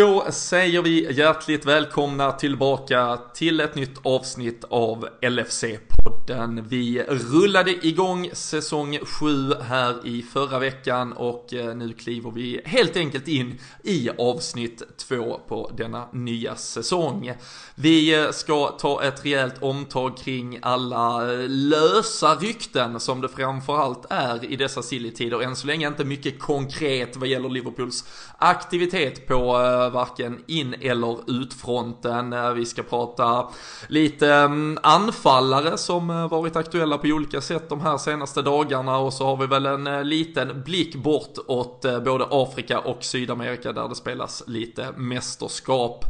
Då säger vi hjärtligt välkomna tillbaka till ett nytt avsnitt av LFC. Podden. Vi rullade igång säsong 7 här i förra veckan och eh, nu kliver vi helt enkelt in i avsnitt 2 på denna nya säsong. Vi eh, ska ta ett rejält omtag kring alla eh, lösa rykten som det framförallt är i dessa silly-tider. Än så länge inte mycket konkret vad gäller Liverpools aktivitet på varken in eller utfronten. Vi ska prata lite mm, anfallare som eh, varit aktuella på olika sätt de här senaste dagarna och så har vi väl en eh, liten blick bort åt eh, både Afrika och Sydamerika där det spelas lite mästerskap.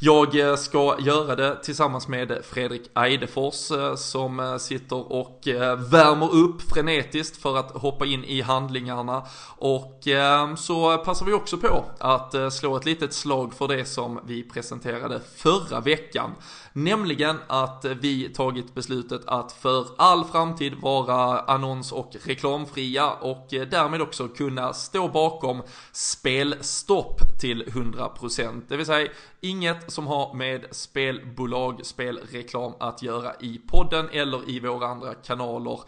Jag ska göra det tillsammans med Fredrik Eidefors som sitter och värmer upp frenetiskt för att hoppa in i handlingarna. Och så passar vi också på att slå ett litet slag för det som vi presenterade förra veckan. Nämligen att vi tagit beslutet att för all framtid vara annons och reklamfria och därmed också kunna stå bakom spelstopp till 100%. Det vill säga inget som har med spelbolag, spelreklam att göra i podden eller i våra andra kanaler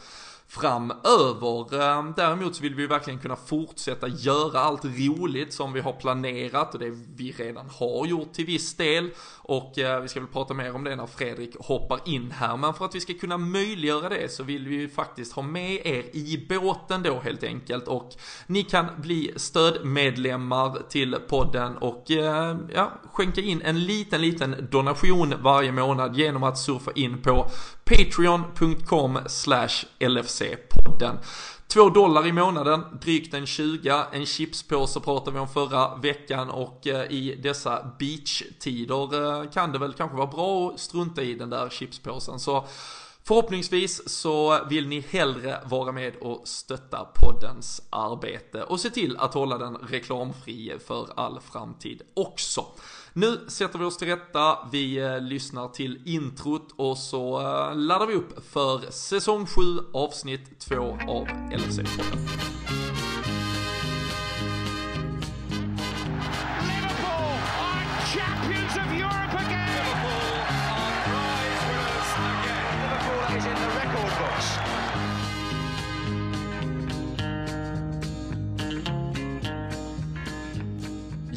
framöver. Ehm, däremot så vill vi verkligen kunna fortsätta göra allt roligt som vi har planerat och det vi redan har gjort till viss del. Och eh, vi ska väl prata mer om det när Fredrik hoppar in här. Men för att vi ska kunna möjliggöra det så vill vi ju faktiskt ha med er i båten då helt enkelt. Och ni kan bli stödmedlemmar till podden och eh, ja, skänka in en liten, liten donation varje månad genom att surfa in på patreon.com slash LFC-podden. 2 dollar i månaden, drygt en 20. En chipspåse pratade vi om förra veckan och eh, i dessa beach-tider eh, kan det väl kanske vara bra att strunta i den där chipspåsen. Så Förhoppningsvis så vill ni hellre vara med och stötta poddens arbete och se till att hålla den reklamfri för all framtid också. Nu sätter vi oss till rätta, vi eh, lyssnar till introt och så eh, laddar vi upp för säsong 7 avsnitt 2 av LFC-podden.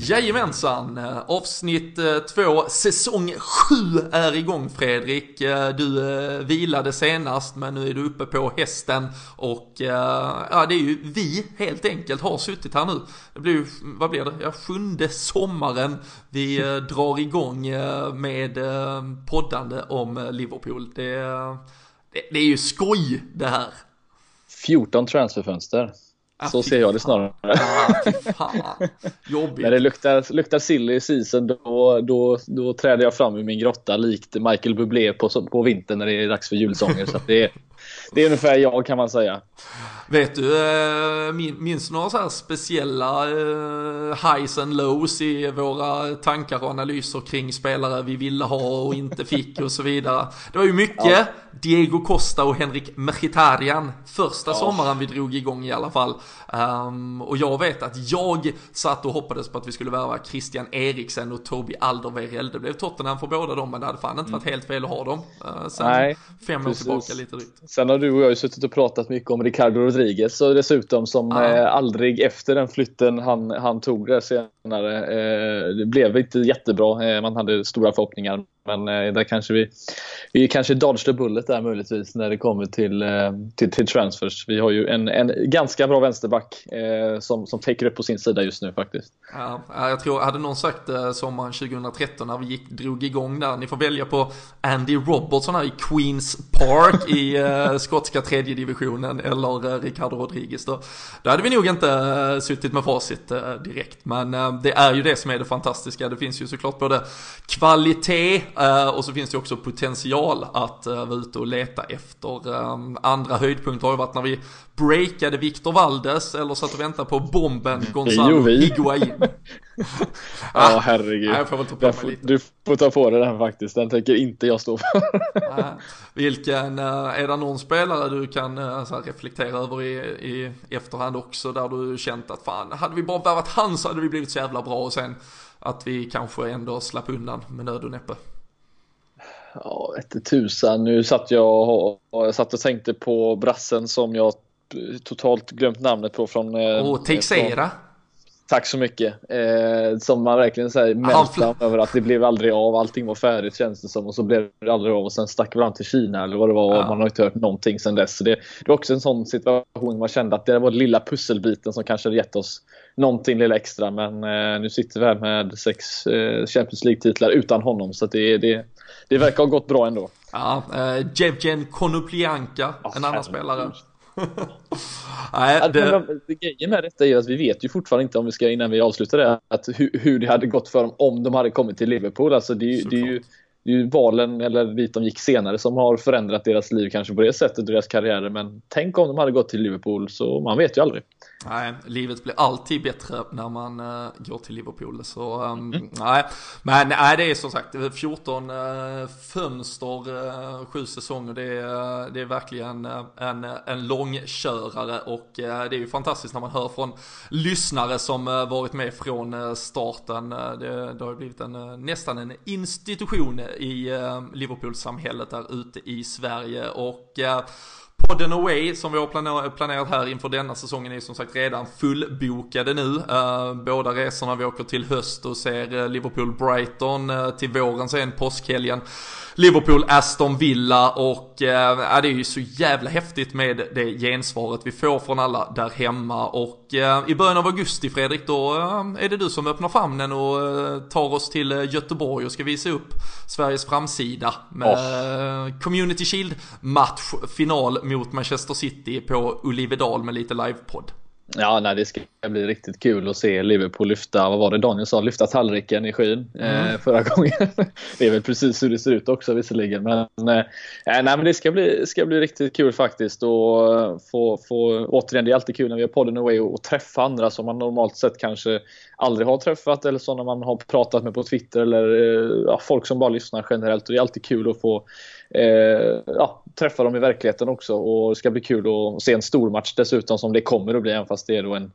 Jajamensan, eh, avsnitt eh, 2, säsong 7 är igång Fredrik. Eh, du eh, vilade senast men nu är du uppe på hästen och ja, det är ju vi helt enkelt har suttit här nu. Det blir ju, vad blir det, ja, sjunde sommaren vi drar igång med poddande om Liverpool. Det, det, det är ju skoj det här. 14 transferfönster. Ah, så ser jag det snarare. Ah. När det luktar, luktar silly season då, då, då träder jag fram i min grotta likt Michael Bublé på, på vintern när det är dags för julsånger. så det, är, det är ungefär jag kan man säga. Vet du, eh, minns du några så här speciella eh, highs and lows i våra tankar och analyser kring spelare vi ville ha och inte fick och så vidare? Det var ju mycket ja. Diego Costa och Henrik Mkhitaryan första ja. sommaren vi drog igång i alla fall. Um, och jag vet att jag satt och hoppades på att vi skulle värva Christian Eriksen och Toby Alderweireld. Det blev Tottenham för båda dem, men det hade fan inte varit mm. helt fel att ha dem. Uh, sen Nej, fem år tillbaka lite drygt. Sen har du och jag ju suttit och pratat mycket om Ricardo Rodriguez och dessutom som ah. eh, aldrig efter den flytten han, han tog där senare. Eh, det blev inte jättebra. Eh, man hade stora förhoppningar men eh, där kanske vi, vi kanske dodged the bullet där möjligtvis när det kommer till, till, till transfers. Vi har ju en, en ganska bra vänsterback som, som täcker upp på sin sida just nu faktiskt. Ja, jag tror, hade någon sagt sommaren 2013 när vi gick, drog igång där, ni får välja på Andy Robertson här i Queens Park i skotska tredje divisionen eller Ricardo Rodriguez då. Då hade vi nog inte suttit med facit direkt, men det är ju det som är det fantastiska. Det finns ju såklart både kvalitet Uh, och så finns det också potential att uh, vara ute och leta efter. Um, andra höjdpunkter har ju varit när vi breakade Victor Valdes eller satt och väntade på bomben Gonzalo Higuain. ja, oh, herregud. Nej, får får, du får ta på dig den faktiskt, den tänker inte jag stå för. Vilken, är det någon spelare du kan reflektera över i, i efterhand också där du känt att fan, hade vi bara värvat han så hade vi blivit så jävla bra och sen att vi kanske ändå slapp undan med nöd och näppe? Ja, vete tusan. Nu satt jag och, jag satt och tänkte på brassen som jag totalt glömt namnet på från... Åh, oh, Teixeira. Tack så mycket. Eh, som man verkligen säger meltdown över att det blev aldrig av. Allting var färdigt känns det som och så blev det aldrig av och sen stack vi till Kina eller vad det var. Ja. Man har inte hört någonting sen dess. Så det, det var också en sån situation man kände att det var den lilla pusselbiten som kanske hade gett oss någonting lilla extra. Men eh, nu sitter vi här med sex eh, Champions League-titlar utan honom så det, det, det verkar ha gått bra ändå. Ja, eh, Jevgen Konoplyanka, oh, en annan spelare. Nej, det... Grejen med detta är att vi vet ju fortfarande inte om vi ska innan vi avslutar det att hur, hur det hade gått för dem om de hade kommit till Liverpool. Alltså det, det är ju det är ju valen, eller dit de gick senare, som har förändrat deras liv kanske på det sättet, deras karriärer. Men tänk om de hade gått till Liverpool, så man vet ju aldrig. Nej, livet blir alltid bättre när man uh, går till Liverpool. Så um, mm. nej, men nej, det är som sagt 14 uh, eh, fönster, uh, sju säsonger. Det är, det är verkligen en, en långkörare och det är ju fantastiskt när man hör från lyssnare som varit med från starten. Det, det har blivit en, nästan en institution Eh, i eh, Liverpool-samhället där ute i Sverige och eh, Podden Away som vi har planerat här inför denna säsongen är som sagt redan fullbokade nu. Båda resorna vi åker till höst och ser Liverpool-Brighton, till våren sen påskhelgen. Liverpool, Aston Villa och äh, det är ju så jävla häftigt med det gensvaret vi får från alla där hemma och äh, i början av augusti Fredrik då äh, är det du som öppnar famnen och äh, tar oss till Göteborg och ska visa upp Sveriges framsida med oh. Community Shield match final mot Manchester City på Olivedal med lite livepodd. Ja, nej, det ska bli riktigt kul att se Liverpool lyfta, vad var det Daniel sa, lyfta tallriken i skyn eh, mm. förra gången. det är väl precis hur det ser ut också visserligen. Men, eh, nej, men det ska bli, ska bli riktigt kul faktiskt. Och eh, få, få, återigen, det är alltid kul när vi har podden away och, och träffa andra som man normalt sett kanske aldrig har träffat eller sådana man har pratat med på Twitter eller eh, folk som bara lyssnar generellt. Och det är alltid kul att få eh, ja, träffa dem i verkligheten också och det ska bli kul att se en stormatch dessutom som det kommer att bli även fast det är då en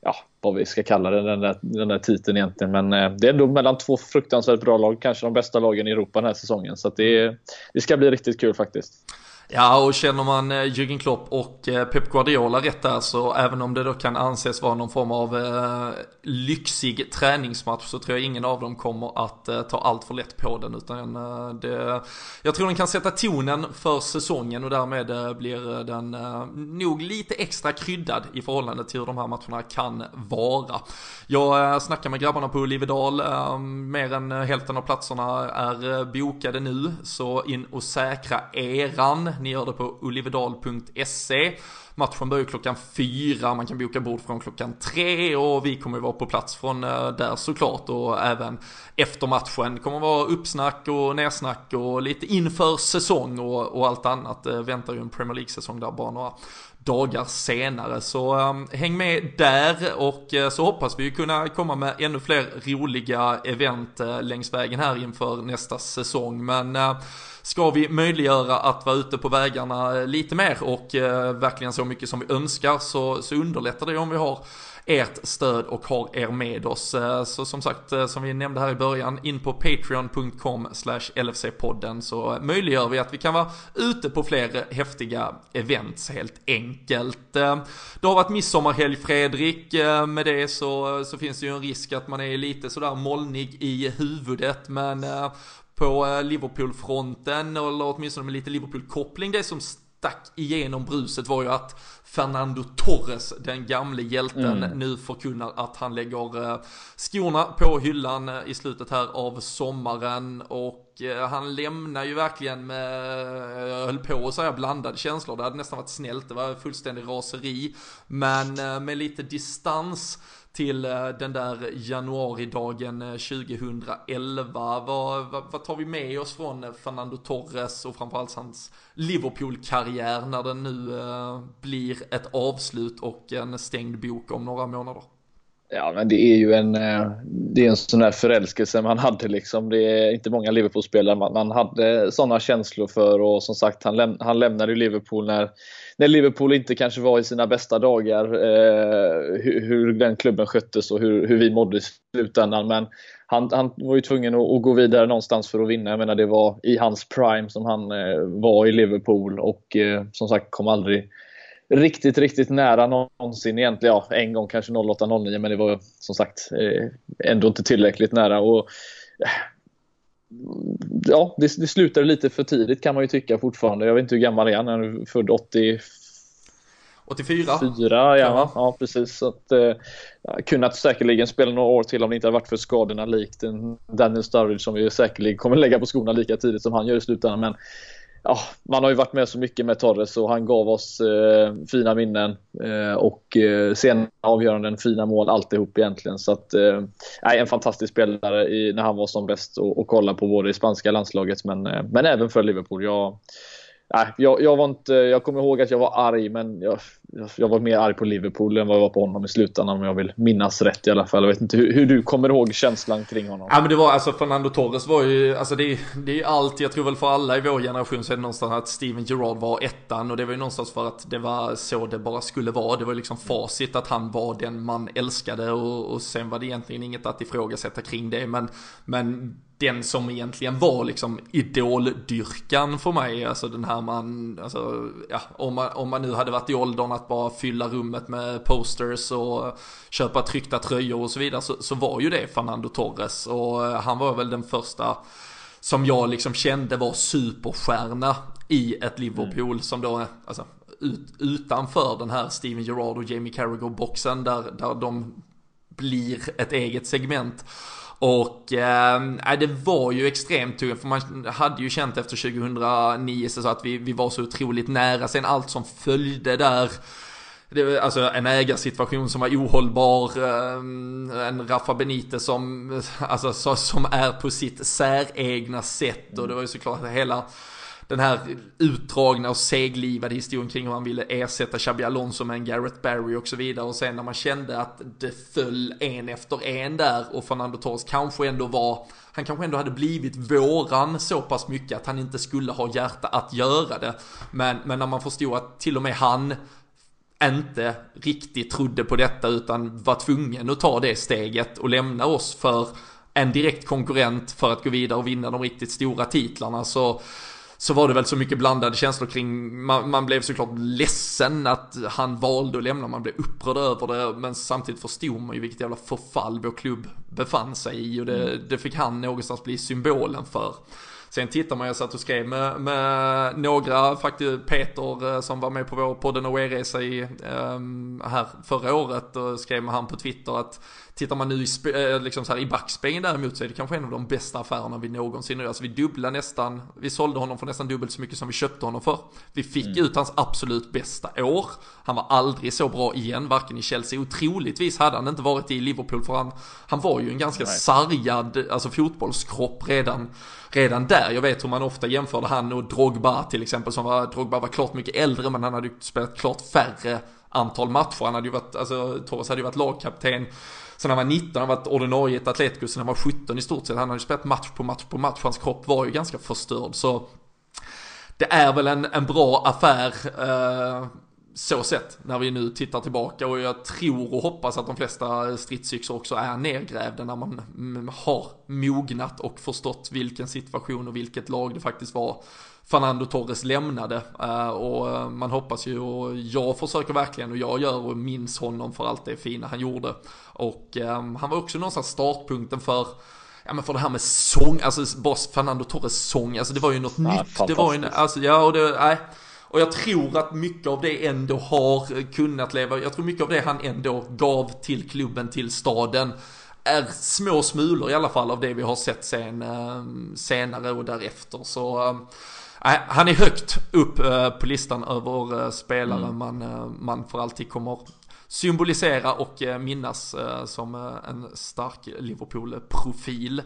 ja, vad vi ska kalla det, den där, den där titeln egentligen. Men eh, det är ändå mellan två fruktansvärt bra lag, kanske de bästa lagen i Europa den här säsongen. Så det, det ska bli riktigt kul faktiskt. Ja, och känner man eh, Jürgen Klopp och eh, Pep Guardiola rätt där så även om det då kan anses vara någon form av eh, lyxig träningsmatch så tror jag ingen av dem kommer att eh, ta allt för lätt på den utan eh, det, jag tror den kan sätta tonen för säsongen och därmed eh, blir eh, den nog lite extra kryddad i förhållande till hur de här matcherna kan vara. Jag snackar med grabbarna på Olivedal, mer än hälften av platserna är bokade nu så in och säkra eran ni gör det på olivedal.se. Matchen börjar klockan fyra, man kan boka bord från klockan tre och vi kommer vara på plats från eh, där såklart och även efter matchen kommer vara uppsnack och nersnack och lite inför säsong och, och allt annat. Det väntar ju en Premier League-säsong där bara några dagar senare. Så um, häng med där och uh, så hoppas vi ju kunna komma med ännu fler roliga event uh, längs vägen här inför nästa säsong. Men uh, ska vi möjliggöra att vara ute på vägarna eh, lite mer och eh, verkligen så mycket som vi önskar så, så underlättar det om vi har ert stöd och har er med oss. Eh, så som sagt, som vi nämnde här i början, in på patreon.com LFC-podden så möjliggör vi att vi kan vara ute på fler häftiga events helt enkelt. Det har varit midsommarhelg Fredrik, med det så, så finns det ju en risk att man är lite sådär molnig i huvudet men på Liverpool-fronten eller åtminstone med lite Liverpool-koppling. Det som stack igenom bruset var ju att Fernando Torres, den gamle hjälten, mm. nu förkunnar att han lägger eh, skorna på hyllan eh, i slutet här av sommaren. Och eh, han lämnar ju verkligen med, jag höll på att säga blandade känslor, det hade nästan varit snällt, det var fullständig raseri, men med lite distans till eh, den där januaridagen eh, 2011. Vad, vad, vad, tar vi med oss från eh, Fernando Torres och framförallt hans Liverpool-karriär när den nu blir ett avslut och en stängd bok om några månader. Ja, men det är ju en, eh, det är en sån där förälskelse man hade. Liksom. Det är inte många Liverpool-spelare man, man hade såna känslor för. Och som sagt, han, läm, han lämnade Liverpool när, när Liverpool inte kanske var i sina bästa dagar. Eh, hur, hur, den klubben sköttes och hur, hur vi mådde i slutändan. Men han, han var ju tvungen att, att, gå vidare någonstans för att vinna. Jag menar, det var i hans prime som han eh, var i Liverpool och eh, som sagt kom aldrig riktigt, riktigt nära någonsin egentligen. Ja, en gång kanske 08-09 men det var som sagt eh, ändå inte tillräckligt nära. Och, eh, ja, det, det slutade lite för tidigt kan man ju tycka fortfarande. Jag vet inte hur gammal är han? Han är född 80... 84. 4, ja, ja, precis. Så att, eh, kunnat säkerligen spela några år till om det inte hade varit för skadorna likt Daniel Sturridge som vi säkerligen kommer lägga på skorna lika tidigt som han gör i slutändan. Men ja, man har ju varit med så mycket med Torres och han gav oss eh, fina minnen eh, och eh, sen avgöranden, fina mål, alltihop egentligen. Så att, eh, en fantastisk spelare i, när han var som bäst och, och kolla på både i spanska landslaget men, eh, men även för Liverpool. Jag, Nej, jag, jag, var inte, jag kommer ihåg att jag var arg, men jag, jag var mer arg på Liverpool än vad jag var på honom i slutändan om jag vill minnas rätt i alla fall. Jag vet inte hur, hur du kommer ihåg känslan kring honom? Ja men det var alltså Fernando Torres var ju, alltså det, det är allt, jag tror väl för alla i vår generation så är det någonstans att Steven Gerrard var ettan och det var ju någonstans för att det var så det bara skulle vara. Det var liksom facit att han var den man älskade och, och sen var det egentligen inget att ifrågasätta kring det men, men den som egentligen var liksom idoldyrkan för mig. Alltså den här man, alltså, ja, om man, om man nu hade varit i åldern att bara fylla rummet med posters och köpa tryckta tröjor och så vidare så, så var ju det Fernando Torres och eh, han var väl den första som jag liksom kände var superstjärna i ett Liverpool mm. som då, alltså ut, utanför den här Steven Gerrard och Jamie Carragher boxen där, där de blir ett eget segment. Och eh, det var ju extremt tungt för man hade ju känt efter 2009 så att vi, vi var så otroligt nära. Sen allt som följde där. Det var alltså en ägarsituation som var ohållbar. Eh, en Rafa Benitez som, alltså, som är på sitt säregna sätt. Och det var ju såklart hela den här utdragna och seglivade historien kring hur han ville ersätta Xabi Alonso med en Garrett Barry och så vidare. Och sen när man kände att det föll en efter en där och Fernando Torres kanske ändå var, han kanske ändå hade blivit våran så pass mycket att han inte skulle ha hjärta att göra det. Men, men när man förstod att till och med han inte riktigt trodde på detta utan var tvungen att ta det steget och lämna oss för en direkt konkurrent för att gå vidare och vinna de riktigt stora titlarna så så var det väl så mycket blandade känslor kring, man, man, blev såklart ledsen att han valde att lämna, man blev upprörd över det, men samtidigt förstod man ju vilket jävla förfall vår klubb befann sig i och det, mm. det fick han någonstans bli symbolen för. Sen tittar man, jag satt och skrev med, med några, faktiskt Peter eh, som var med på vår podden Away-resa i, um, här förra året och skrev med han på Twitter att Tittar man nu i, eh, liksom så här, i backspegeln däremot så är det kanske en av de bästa affärerna vi någonsin gör. Alltså vi dubblar nästan, vi sålde honom för nästan dubbelt så mycket som vi köpte honom för. Vi fick mm. ut hans absolut bästa år. Han var aldrig så bra igen, varken i Chelsea. Otroligtvis hade han inte varit i Liverpool för han, han var ju en ganska Nej. sargad, alltså fotbollskropp redan redan där. Jag vet hur man ofta jämförde han och Drogba till exempel. Som var, Drogba var klart mycket äldre men han hade ju spelat klart färre antal matcher. Han hade ju varit, alltså Torres hade ju varit lagkapten Sen han var 19, han varit ordinarie i ett Atletico sen han var 17 i stort sett. Han hade ju spelat match på match på match. Hans kropp var ju ganska förstörd. Så det är väl en, en bra affär. Eh, så sett när vi nu tittar tillbaka och jag tror och hoppas att de flesta stridsyxor också är nedgrävda när man har mognat och förstått vilken situation och vilket lag det faktiskt var Fernando Torres lämnade. Eh, och eh, man hoppas ju och jag försöker verkligen och jag gör och minns honom för allt det fina han gjorde. Och um, han var också någonstans startpunkten för Ja men för det här med sång, alltså bara Fernando Torres sång, alltså det var ju något ja, nytt. Det var ju, alltså ja och det, nej. Och jag tror att mycket av det ändå har kunnat leva, jag tror mycket av det han ändå gav till klubben, till staden är små smulor i alla fall av det vi har sett sen, senare och därefter. Så han är högt upp eh, på listan över eh, spelare mm. man, eh, man för alltid kommer symbolisera och minnas som en stark Liverpool-profil.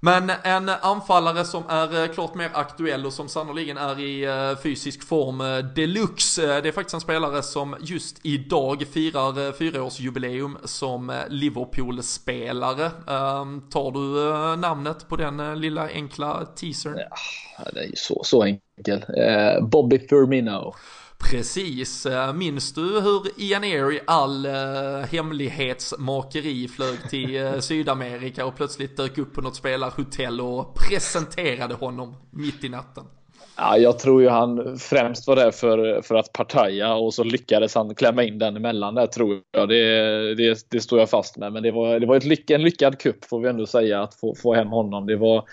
Men en anfallare som är eh, klart mer aktuell och som sannoliken är i eh, fysisk form eh, deluxe. Det är faktiskt en spelare som just idag firar fyraårsjubileum som Liverpool-spelare. Ehm, tar du namnet på den lilla enkla teasern? Ja, det är ju så, så enkel. Bobby Firmino. Precis, eh, minns du hur Ian Air i all uh, hemlighetsmakeri flög till uh, Sydamerika och plötsligt dök upp på något spelarhotell och presenterade honom mitt i natten? Ja, jag tror ju han främst var där för, för att partaja och så lyckades han klämma in den emellan där tror jag. Det, det, det står jag fast med. Men det var, det var ett lyck, en lyckad kupp får vi ändå säga att få, få hem honom. Det var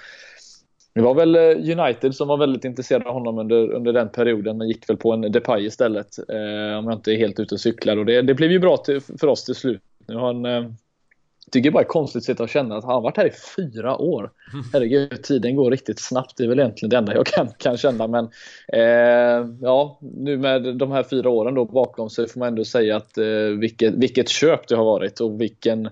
det var väl eh, United som var väldigt intresserade av honom under, under den perioden men gick väl på en Depay istället. Eh, om jag inte är helt ute och cyklar. Och det, det blev ju bra till, för oss till slut. Nu har han, eh, tycker bara det är konstigt att sitta och känna att han har varit här i fyra år. Mm. Herregud, tiden går riktigt snabbt. Det är väl egentligen det enda jag kan, kan känna. Men eh, ja, nu med de här fyra åren då bakom sig får man ändå säga att eh, vilket, vilket köp det har varit och vilken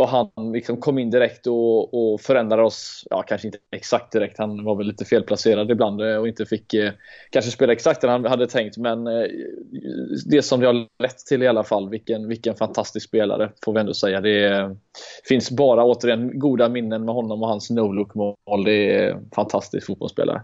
vad han liksom kom in direkt och, och förändrade oss. Ja, kanske inte exakt direkt. Han var väl lite felplacerad ibland eh, och inte fick eh, kanske spela exakt det han hade tänkt. Men eh, det som det har lett till i alla fall. Vilken, vilken fantastisk spelare får vi ändå säga. Det är, finns bara återigen goda minnen med honom och hans no-look mål. Det är fantastisk fotbollsspelare.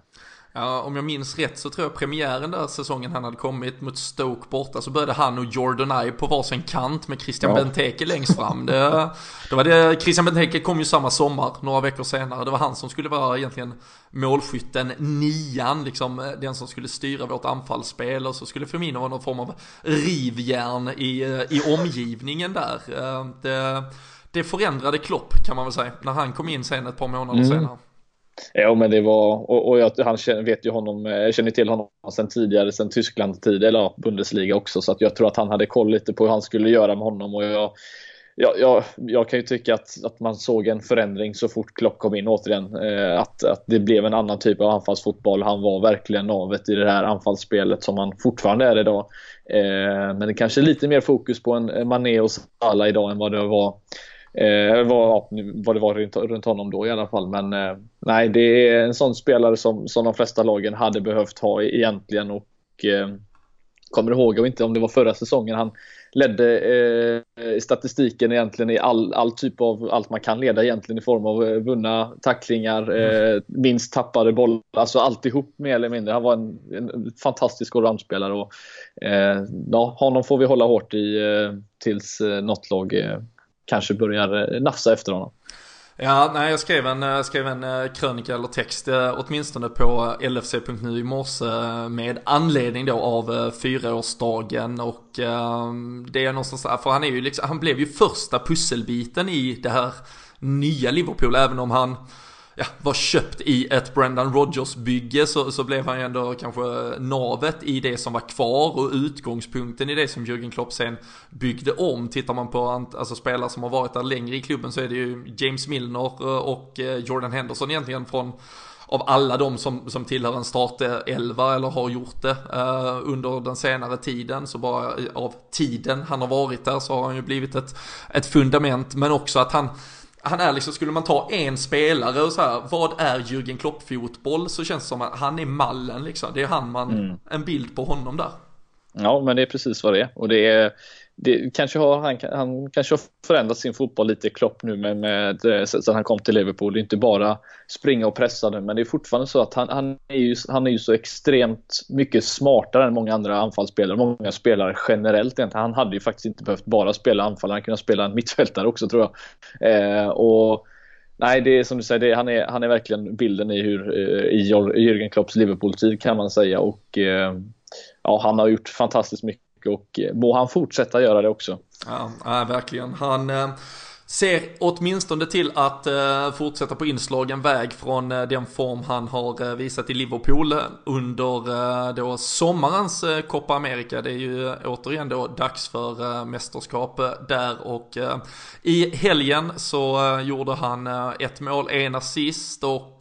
Ja, om jag minns rätt så tror jag premiären där säsongen han hade kommit mot Stoke borta så började han och Jordan I på varsin kant med Christian ja. Benteke längst fram. Det, det var det, Christian Benteke kom ju samma sommar, några veckor senare. Det var han som skulle vara egentligen målskytten, nian, liksom den som skulle styra vårt anfallsspel och så skulle Firmino vara någon form av rivjärn i, i omgivningen där. Det, det förändrade Klopp kan man väl säga, när han kom in sen ett par månader mm. senare. Ja, men det var, och, och jag, han känner, vet ju honom, jag känner till honom sen tidigare, sen Tyskland tid eller ja, Bundesliga också, så att jag tror att han hade koll lite på hur han skulle göra med honom och jag, jag, jag, jag kan ju tycka att, att man såg en förändring så fort Klopp kom in återigen. Eh, att, att det blev en annan typ av anfallsfotboll. Han var verkligen navet i det här anfallsspelet som han fortfarande är idag. Eh, men det kanske är lite mer fokus på en Mané och Salah idag än vad det var Eh, vad, vad det var runt, runt honom då i alla fall. Men eh, nej, det är en sån spelare som, som de flesta lagen hade behövt ha egentligen. Och eh, kommer ihåg, och inte om det var förra säsongen, han ledde eh, statistiken egentligen i all, all typ av allt man kan leda egentligen i form av eh, vunna tacklingar, eh, minst tappade bollar, alltså alltihop mer eller mindre. Han var en, en fantastisk allroundspelare och eh, ja, honom får vi hålla hårt i eh, tills eh, något lag eh, kanske börjar eh, nafsa efter honom. Ja, nej, jag skrev en, eh, skrev en eh, krönika eller text åtminstone på LFC.nu i morse med anledning då av fyraårsdagen och det är någonstans, för han är ju liksom, han blev ju första pusselbiten i det här nya Liverpool, även om han ja, var köpt i ett Brendan Rodgers-bygge så, så blev han ju ändå kanske navet i det som var kvar och utgångspunkten i det som Jürgen Klopp sen byggde om. Tittar man på alltså, spelare som har varit där längre i klubben så är det ju James Milner eh, och eh, Jordan Henderson egentligen från av alla de som, som tillhör en startelva eller har gjort det eh, under den senare tiden så bara av tiden han har varit där så har han ju blivit ett, ett fundament men också att han han är liksom, skulle man ta en spelare och så här, vad är Jürgen Klopp-fotboll? Så känns det som att han är mallen liksom. Det är han man, mm. en bild på honom där. Ja, men det är precis vad det är. Och det är, det, kanske har, han, han kanske har förändrat sin fotboll lite Klopp nu med, med, eh, sen han kom till Liverpool. Det är inte bara springa och pressa nu, men det är fortfarande så att han, han, är, ju, han är ju så extremt mycket smartare än många andra anfallsspelare, många spelare generellt egentligen. Han hade ju faktiskt inte behövt bara spela anfall, han kunde spela en mittfältare också tror jag. Eh, och Nej, det är som du säger, det, han, är, han är verkligen bilden i, hur, eh, i Jürgen Klopps Liverpool-tid kan man säga. Och eh, ja, Han har gjort fantastiskt mycket och eh, må han fortsätta göra det också. Ja, ja verkligen. Han eh, ser åtminstone till att eh, fortsätta på inslagen väg från den form han har visat i Liverpool under då sommarens Copa America. Det är ju återigen då dags för mästerskap där och i helgen så gjorde han ett mål, en assist och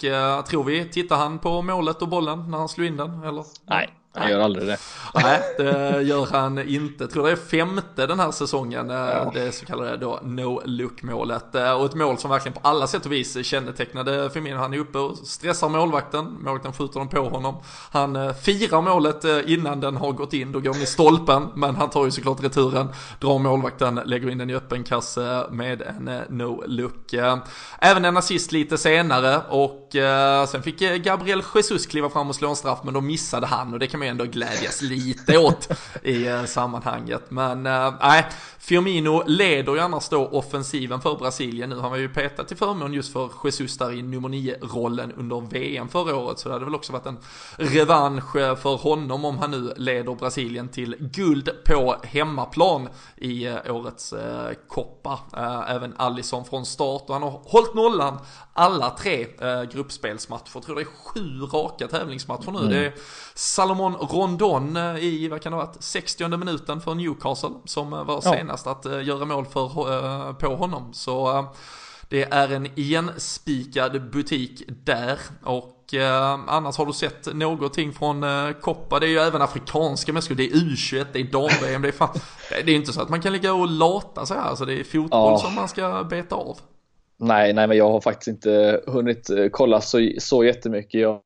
tror vi, tittar han på målet och bollen när han slog in den eller? Nej, Han gör aldrig det. Nej, det gör han inte. Jag tror det är femte den här säsongen, eh, ja. det så kallade då no-look målet. Eh, och ett mål som verkligen på alla sätt och vis kännetecknade Firmino. Han är uppe och stressar målvakten, målvakten skjuter dem på honom. Han eh, firar målet innan den har gått in, då går den i stolpen, men han tar ju såklart returen, drar målvakten, lägger in den i öppen kasse med en no-look. Även en assist lite senare och sen fick Gabriel Jesus kliva fram och slå en straff, men då missade han och det kan man ju ändå glädjas lite åt i eh, sammanhanget. Men eh, nej, äh, Firmino leder ju annars då offensiven för Brasilien. Nu har man ju petat till förmån just för Jesus där i nummer 9-rollen under VM förra året. Så det hade väl också varit en revansch för honom om han nu leder Brasilien till guld på hemmaplan i eh, årets eh, koppa. Eh, även Allison från start och han har hållit nollan alla tre eh, gruppspelsmatcher. Jag tror det är sju raka tävlingsmatcher nu. Mm. Det är Salomon Rondon eh, i, vad kan det ha varit, 60 minuten för Newcastle som var ja. Senast att uh, göra mål för, uh, på honom. Så uh, det är en igenspikad butik där och annars har du sett någonting från uh, Koppa. Det är ju även afrikanska mästerskap, det är U21, det är dam-VM, det är fan, det är inte så att man kan ligga och lata sig här, alltså det är fotboll ja. som man ska beta av. Nej, nej, men jag har faktiskt inte hunnit eh, kolla så, så jättemycket. Jag,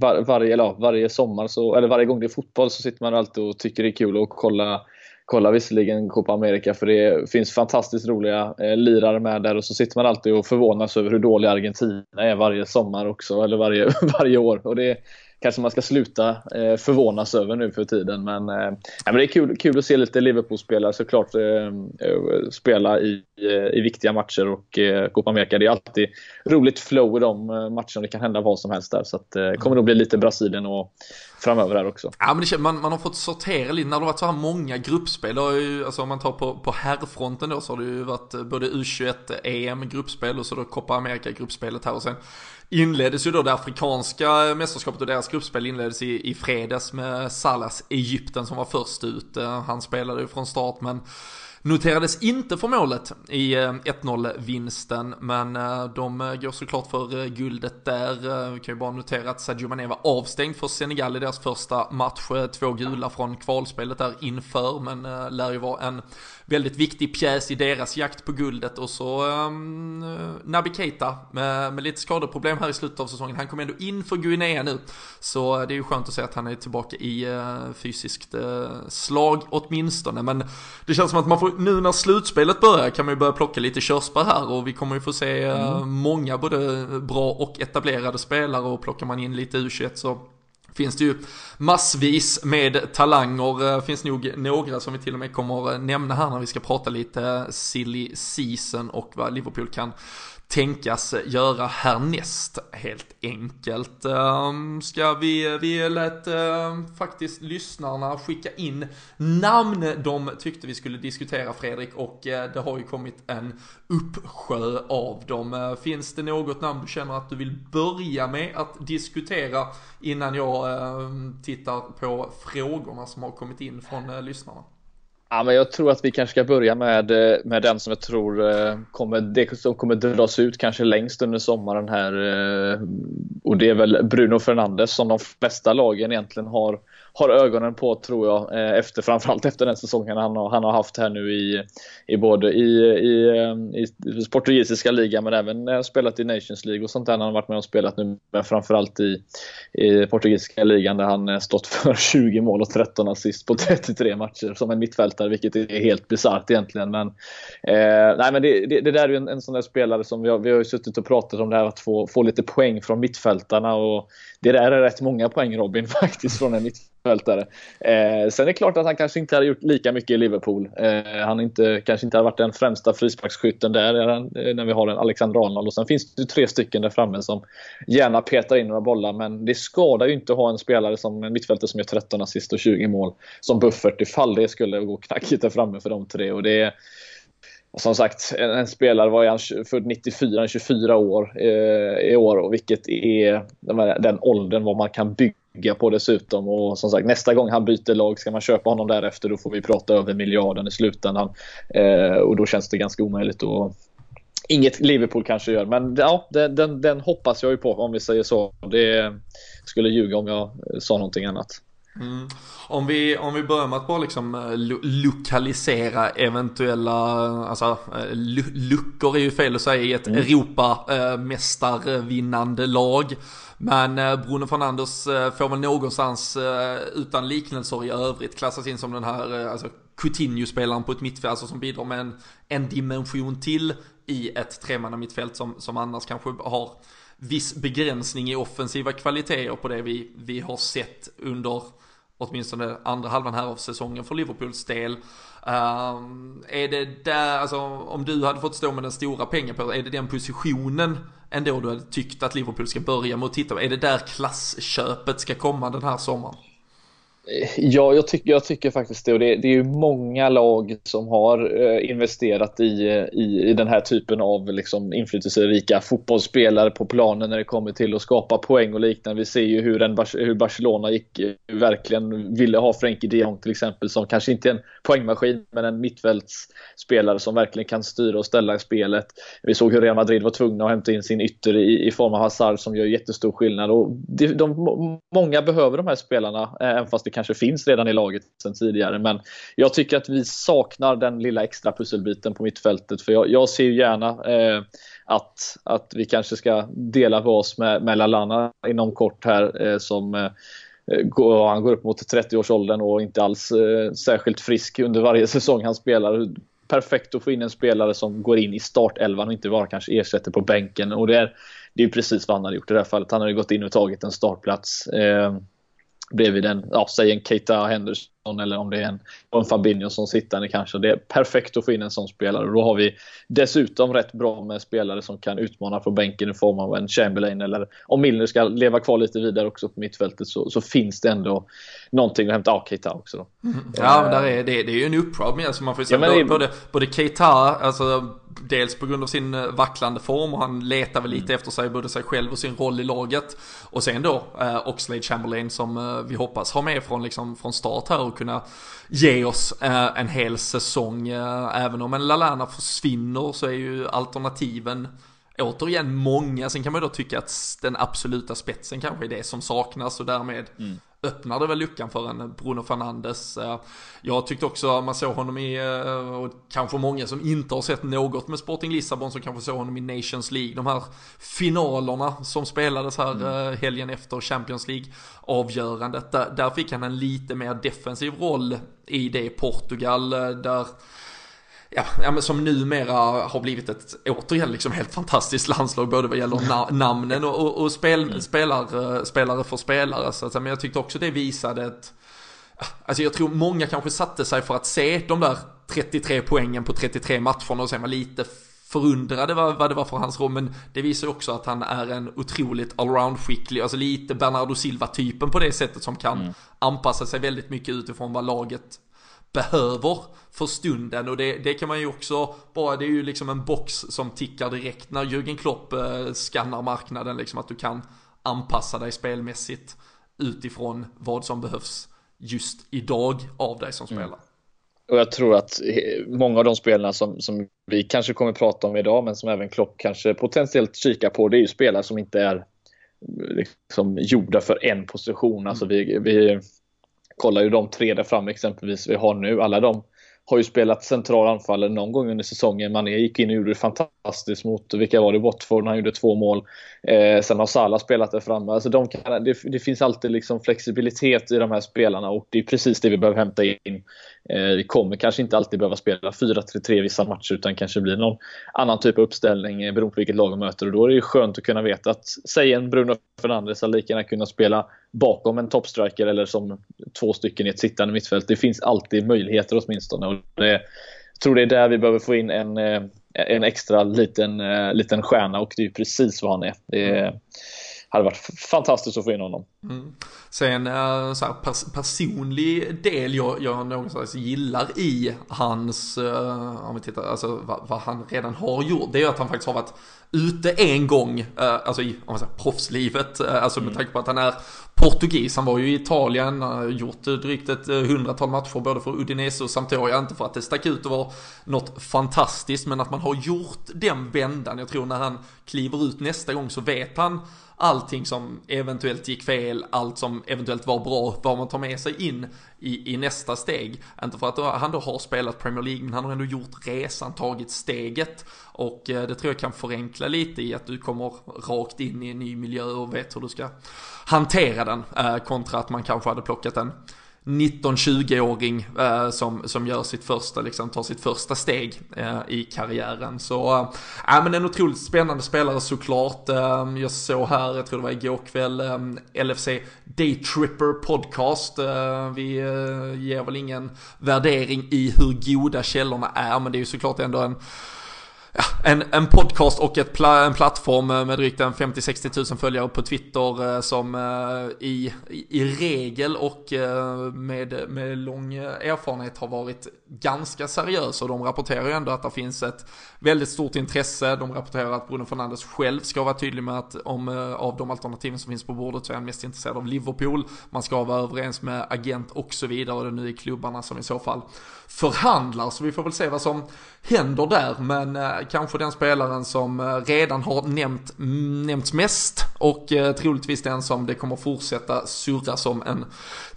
var, varje, eller, varje sommar, så, eller varje gång det är fotboll så sitter man alltid och tycker det är kul att kolla kolla visserligen Copa America för det finns fantastiskt roliga eh, lirare med där och så sitter man alltid och förvånas över hur dålig Argentina är varje sommar också, eller varje, varje år. Och det, kanske man ska sluta eh, förvånas över nu för tiden. Men, eh, men det är kul, kul att se lite Liverpool-spelare såklart eh, eh spela i, eh, i viktiga matcher och eh, Copa America. Det är alltid roligt flow i de eh, matcherna. Det kan hända vad som helst där. Så det kommer nog bli lite Brasilien och framöver här också. Ja, men det, man, man har fått sortera lite när det har varit så här många gruppspel. Ju, alltså om man tar på, på herrfronten då så har det ju varit både U21 EM gruppspel och så då Copa America gruppspelet här och sen inleddes ju då det afrikanska mästerskapet och deras gruppspel inleddes i, i fredags med Salas Egypten som var först ut. Eh, han spelade ju från start men Noterades inte för målet i eh, 1-0-vinsten. men eh, de går såklart för guldet där. Vi kan ju bara notera att Sadio Mané var avstängd för Senegal i deras första match. Två gula från kvalspelet där inför, men lär ju vara en väldigt viktig pjäs i deras jakt på guldet. Och så um, Naby Keita med, med lite skadeproblem här i slutet av säsongen. Han kom ändå in för Guinea nu. Så det är ju skönt att se att han är tillbaka i uh, fysiskt uh, slag åtminstone. Men det känns som att man får, nu när slutspelet börjar kan man ju börja plocka lite körsbär här. Och vi kommer ju få se uh, mm. många både bra och etablerade spelare. Och plockar man in lite U21 så finns det ju massvis med talanger. Eh, finns nog några som vi till och med kommer eh, nämna här när vi ska prata lite eh, silly season och vad Liverpool kan tänkas göra härnäst helt enkelt. Um, ska vi, vi lät ehm, faktiskt lyssnarna skicka in namn de tyckte vi skulle diskutera Fredrik och uh, det har ju kommit en uppsjö av dem. Uh, finns det något namn du känner att du vill börja med att diskutera innan jag ehm, tittar på frågorna som har kommit in från eh, lyssnarna? Ja, men jag tror att vi kanske ska börja med, eh, med den som jag tror eh, kommer, det som kommer dras ut kanske längst under sommaren här. Eh, och det är väl Bruno Fernandes som de flesta lagen egentligen har har ögonen på tror jag, eh, efter, framförallt efter den säsongen han har, han har haft här nu i, i både i, i, eh, i portugisiska ligan men även spelat i Nations League och sånt där. Han har varit med och spelat nu, men framförallt i, i portugisiska ligan där han eh, stått för 20 mål och 13 assist på 33 matcher som en mittfältare, vilket är helt bisarrt egentligen. Men, eh, nej, men det, det, det, där är ju en, en sån där spelare som vi har, vi har ju suttit och pratat om det här att få, få lite poäng från mittfältarna och det där är rätt många poäng Robin faktiskt från en mittfältare. Eh, sen är det klart att han kanske inte hade gjort lika mycket i Liverpool. Eh, han inte, kanske inte hade varit den främsta frisparksskytten där eh, när vi har en Alexander Arnold. Och sen finns det tre stycken där framme som gärna petar in några bollar. Men det skadar ju inte att ha en spelare som en mittfältare som gör 13 assist och 20 mål som buffert ifall det skulle gå knackigt där framme för de tre. Och det är, som sagt, en, en spelare var han född 94, 24 år eh, i år, och vilket är den åldern vad man kan bygga på dessutom. Och som sagt, nästa gång han byter lag, ska man köpa honom därefter, då får vi prata över miljarden i slutändan. Eh, och då känns det ganska omöjligt. Och, inget Liverpool kanske gör, men ja, den, den, den, hoppas jag ju på om vi säger så. Det skulle ljuga om jag sa någonting annat. Mm. Om, vi, om vi börjar med att bara liksom eh, lo lokalisera eventuella, alltså eh, luckor är ju fel att säga i ett mm. Europamästarvinnande eh, lag. Men Bruno Fernandes får väl någonstans utan liknelser i övrigt klassas in som den här alltså, Coutinho-spelaren på ett mittfält, alltså som bidrar med en, en dimension till i ett tremanna mittfält som, som annars kanske har viss begränsning i offensiva kvaliteter på det vi, vi har sett under åtminstone andra halvan här av säsongen för Liverpools del. Um, är det där, alltså om du hade fått stå med den stora pengen på, är det den positionen ändå du hade tyckt att Liverpool ska börja med att titta på? Är det där klassköpet ska komma den här sommaren? Ja, jag, tycker, jag tycker faktiskt det. Och det, det är ju många lag som har eh, investerat i, eh, i, i den här typen av liksom, inflytelserika fotbollsspelare på planen när det kommer till att skapa poäng och liknande. Vi ser ju hur, en, hur Barcelona gick, eh, verkligen ville ha Frenkie de Jong till exempel som kanske inte är en poängmaskin men en mittfältsspelare som verkligen kan styra och ställa i spelet. Vi såg hur Real Madrid var tvungna att hämta in sin ytter i, i form av Hazard som gör jättestor skillnad. Och det, de, många behöver de här spelarna eh, även fast det kanske finns redan i laget sedan tidigare. Men jag tycker att vi saknar den lilla extra pusselbiten på mittfältet. För jag, jag ser gärna eh, att, att vi kanske ska dela på oss med, med Lalana inom kort här eh, som eh, går, han går upp mot 30-årsåldern och inte alls eh, särskilt frisk under varje säsong han spelar. Perfekt att få in en spelare som går in i startelvan och inte bara kanske ersätter på bänken. Och det är, det är precis vad han har gjort i det här fallet. Han har ju gått in och tagit en startplats. Eh, bredvid en, ja, säg en Keita Henderson eller om det är en, en Fabinho som sittande kanske. Det är perfekt att få in en sån spelare. Då har vi dessutom rätt bra med spelare som kan utmana från bänken i form av en Chamberlain eller om Milner ska leva kvar lite vidare också på mittfältet så, så finns det ändå någonting att hämta. Ja, Keita också då. Mm. Ja, där är, det, det är ju en upprad med så man får säga ja, både, både Keita, alltså dels på grund av sin eh, vacklande form och han letar väl lite mm. efter sig, både sig själv och sin roll i laget. Och sen då eh, Oxlade Chamberlain som eh, vi hoppas ha med från, liksom, från start här och kunna ge oss eh, en hel säsong. Eh, även om en Lalana försvinner så är ju alternativen återigen många. Sen kan man ju då tycka att den absoluta spetsen kanske är det som saknas och därmed mm öppnade väl luckan för en Bruno Fernandes. Eh, jag tyckte också man såg honom i, eh, och kanske många som inte har sett något med Sporting Lissabon som kanske såg honom i Nations League. De här finalerna som spelades här mm. Eh, helgen efter Champions League avgörandet. Där, där fick han en lite mer defensiv roll i det Portugal där ja, ja, men som numera har blivit ett, återigen, liksom helt fantastiskt landslag, både vad gäller na namnen och, och, och spel, mm. spelare, spelare för spelare. Så att, men jag tyckte också det visade ett, alltså jag tror många kanske satte sig för att se de där 33 poängen på 33 matcherna och sen var lite förundrade vad, vad det var för hans roll, men det visar också att han är en otroligt allround-skicklig, alltså lite Bernardo Silva-typen på det sättet som kan mm. anpassa sig väldigt mycket utifrån vad laget behöver för stunden och det, det kan man ju också bara, det är ju liksom en box som tickar direkt när Jürgen Klopp eh, skannar marknaden liksom att du kan anpassa dig spelmässigt utifrån vad som behövs just idag av dig som spelare. Mm. Och jag tror att många av de spelarna som, som vi kanske kommer prata om idag men som även Klopp kanske potentiellt kikar på det är ju spelare som inte är liksom gjorda för en position. Alltså mm. vi, vi kollar ju de tre där framme exempelvis vi har nu. Alla de har ju spelat central anfallare någon gång under säsongen. Mané gick in och gjorde det fantastiskt mot, vilka var det, Watford, han gjorde två mål. Eh, sen har Salah spelat där framme. Alltså de kan, det, det, finns alltid liksom flexibilitet i de här spelarna och det är precis det vi behöver hämta in. Eh, vi kommer kanske inte alltid behöva spela 4-3-3 vissa matcher utan kanske blir någon annan typ av uppställning eh, beroende på vilket lag vi möter. Och då är det ju skönt att kunna veta att, säg en Bruno Fernandes hade lika gärna kunnat spela bakom en toppstriker eller som två stycken i ett sittande mittfält. Det finns alltid möjligheter åtminstone. Och det, jag tror det är där vi behöver få in en, eh, en extra liten, eh, liten stjärna och det är precis vad han är. Det är mm hade varit fantastiskt att få in honom. Mm. Sen eh, så här, pers personlig del jag, jag någonstans gillar i hans, uh, om vi tittar, alltså vad, vad, han redan har gjort, det är att han faktiskt har varit ute en gång, uh, alltså i om man säger, proffslivet, uh, alltså med mm. tanke på att han är portugis. Han var ju i Italien, gjort drygt ett hundratal matcher både för Udinese och Sampdoria. Inte för att det stack ut och var något fantastiskt, men att man har gjort den vändan. Jag tror när han kliver ut nästa gång så vet han allting som eventuellt gick fel, allt som eventuellt var bra, vad man tar med sig in i, i nästa steg. Inte för att han då har spelat Premier League, men han har ändå gjort resan, tagit steget. Och eh, det tror jag kan förenkla lite i att du kommer rakt in i en ny miljö och vet hur du ska hantera den. Eh, kontra att man kanske hade plockat en 19-20-åring eh, som, som gör sitt första, liksom tar sitt första steg eh, i karriären. Så, eh, ja men en otroligt spännande spelare såklart. Eh, jag såg här, jag tror det var igår kväll, eh, LFC Daytripper Podcast. Eh, vi eh, ger väl ingen värdering i hur goda källorna är, men det är ju såklart ändå en en, en podcast och ett pla en plattform eh, med drygt 50-60 tusen följare på Twitter eh, som eh, i, i regel och med, med lång erfarenhet har varit ganska seriös och de rapporterar ju ändå att det finns ett väldigt stort intresse. De rapporterar att Bruno Fernandes själv ska vara tydlig med att om av de alternativen som finns på bordet så är han mest intresserad av Liverpool. Man ska vara överens med agent och så vidare och det är nu i klubbarna som i så fall förhandlar. Så vi får väl se vad som händer där. Men eh, kanske den spelaren som eh, redan har nämnt, mm, nämnts mest och eh, troligtvis den som det kommer fortsätta surra som en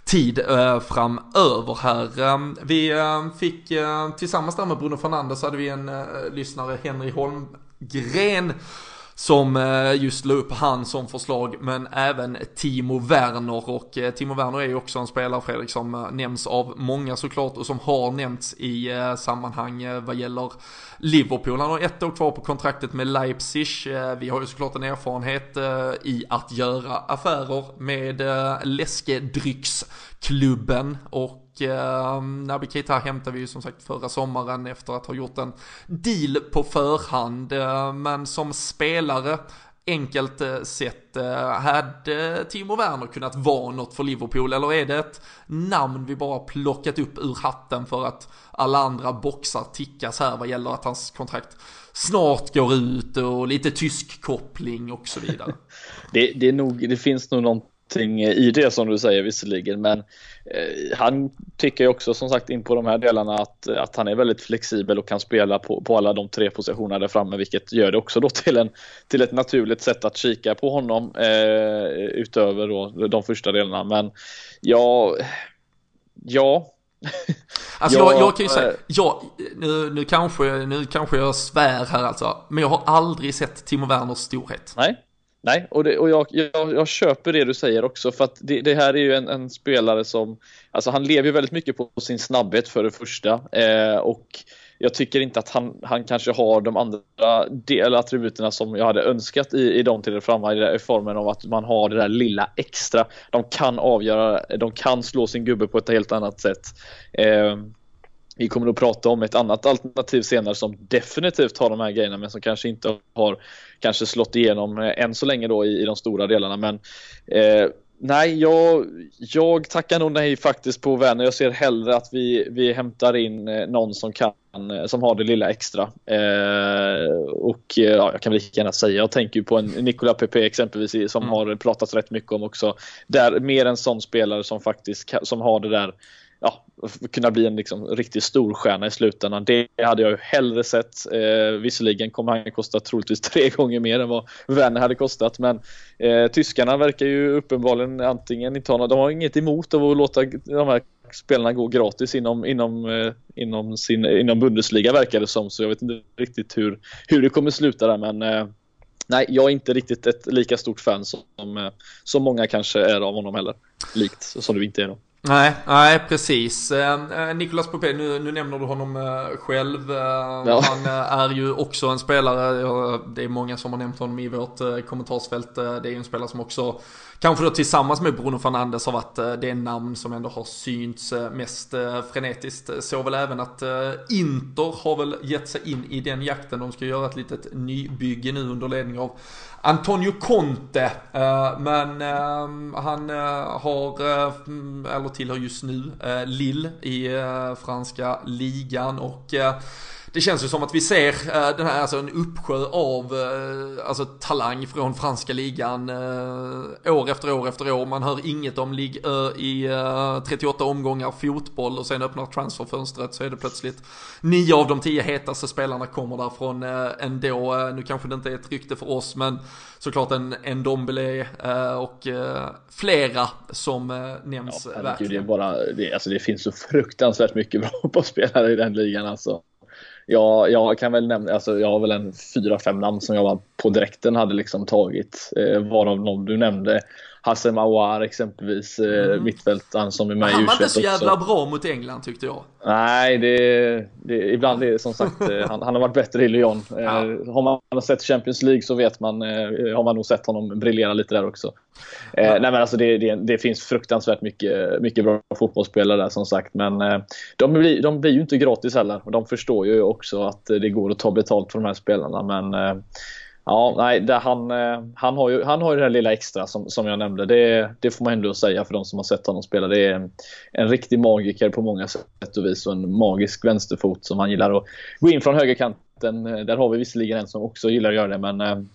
tid eh, framöver här. Ehm, vi eh, fick eh, tillsammans där med Bruno Fernandes hade vi en eh, lyssnare, Henry Holmgren som eh, just la upp han som förslag, men även Timo Werner. Och eh, Timo Werner är ju också en spelare, Fredrik, som eh, nämns av många såklart och som har nämnts i sammanhang vad gäller Liverpool. Han har ett år kvar på kontraktet med Leipzig. Vi har ju såklart en erfarenhet i att göra affärer med läskedrycksklubben och eh, Naby Keita hämtade vi ju som sagt förra sommaren efter att ha gjort en deal på förhand. Eh, men som spelare, enkelt eh, sett, eh, hade Timo Werner kunnat vara något för Liverpool? Eller är det ett namn vi bara plockat upp ur hatten för att alla andra boxar tickas här vad gäller att hans kontrakt snart går ut och lite tysk koppling och så vidare? det, det, är nog, det finns nog någonting i det som du säger visserligen men han tycker ju också som sagt in på de här delarna att, att han är väldigt flexibel och kan spela på, på alla de tre positionerna där framme vilket gör det också då till, en, till ett naturligt sätt att kika på honom eh, utöver då de första delarna. Men ja, ja. Alltså jag, jag, kan ju säga, jag, nu, nu, kanske, nu kanske jag svär här alltså, men jag har aldrig sett Timo Werners storhet. Nej, Nej, och, det, och jag, jag, jag, köper det du säger också för att det, det här är ju en, en, spelare som, alltså han lever ju väldigt mycket på sin snabbhet för det första eh, och jag tycker inte att han, han kanske har de andra del attributerna som jag hade önskat i, i de till framme i, i formen av att man har det där lilla extra. De kan avgöra, de kan slå sin gubbe på ett helt annat sätt. Eh, vi kommer att prata om ett annat alternativ senare som definitivt har de här grejerna men som kanske inte har kanske slått igenom eh, än så länge då i, i de stora delarna. Men eh, nej, jag, jag tackar nog nej faktiskt på Werner. Jag ser hellre att vi, vi hämtar in eh, någon som kan eh, som har det lilla extra. Eh, och ja, jag kan väl lika gärna säga, jag tänker på en Nicola Pepe exempelvis som mm. har pratats rätt mycket om också. Där mer en sån spelare som faktiskt som har det där ja, kunna bli en liksom, riktigt stor stjärna i slutändan. Det hade jag ju hellre sett. Eh, visserligen kommer han kosta troligtvis tre gånger mer än vad Werner hade kostat. Men eh, tyskarna verkar ju uppenbarligen antingen inte ha de har inget emot att låta de här spelarna gå gratis inom, inom, eh, inom, sin, inom Bundesliga verkar det som. Så jag vet inte riktigt hur, hur det kommer sluta där. Men eh, nej, jag är inte riktigt ett lika stort fan som, eh, som många kanske är av honom heller. Likt som du inte är då. Nej, nej precis. Eh, Nicolas Popé, nu, nu nämner du honom eh, själv. Eh, ja. Han är ju också en spelare, det är många som har nämnt honom i vårt kommentarsfält. Det är ju en spelare som också kanske då tillsammans med Bruno Fernandes har varit eh, det namn som ändå har synts eh, mest eh, frenetiskt. Så väl även att Inter har väl gett sig in i den jakten. De ska göra ett litet nybygge nu under ledning av Antonio Conte. Men han har, eller tillhör just nu, Lille i franska ligan och det känns ju som att vi ser uh, den här, alltså en uppsjö av uh, alltså talang från franska ligan uh, år efter år efter år. Man hör inget om Ligue i 38 omgångar fotboll och sen öppnar transferfönstret så är det plötsligt nio av de tio hetaste spelarna kommer därifrån ändå. Nu kanske det inte är ett rykte för oss men såklart en, en Dombele och flera som nämns ja, verkligen. Det, är bara, det, alltså det finns så fruktansvärt mycket bra på spelare i den ligan alltså. Ja, jag kan väl nämna, alltså jag har väl en fyra, fem namn som jag var på direkten hade liksom tagit. Eh, varav någon du nämnde. Hassem Aouar exempelvis, eh, mm. mittfältaren som är med i Han var inte så jävla bra mot England tyckte jag. Nej, det, det, ibland är det som sagt, eh, han, han, har varit bättre i Lyon. Ja. Eh, har man sett Champions League så vet man, har man nog sett honom briljera lite där också. Ja. Nej men alltså det, det, det, finns fruktansvärt mycket, mycket bra fotbollsspelare där som sagt. Men de blir, de blir ju inte gratis heller. Och de förstår ju också att det går att ta betalt för de här spelarna. Men Ja, nej, det, han, eh, han, har ju, han har ju det här lilla extra som, som jag nämnde. Det, det får man ändå säga för de som har sett honom spela. Det är en, en riktig magiker på många sätt och vis och en magisk vänsterfot som han gillar att gå in från högerkanten. Eh, där har vi visserligen en som också gillar att göra det men eh, det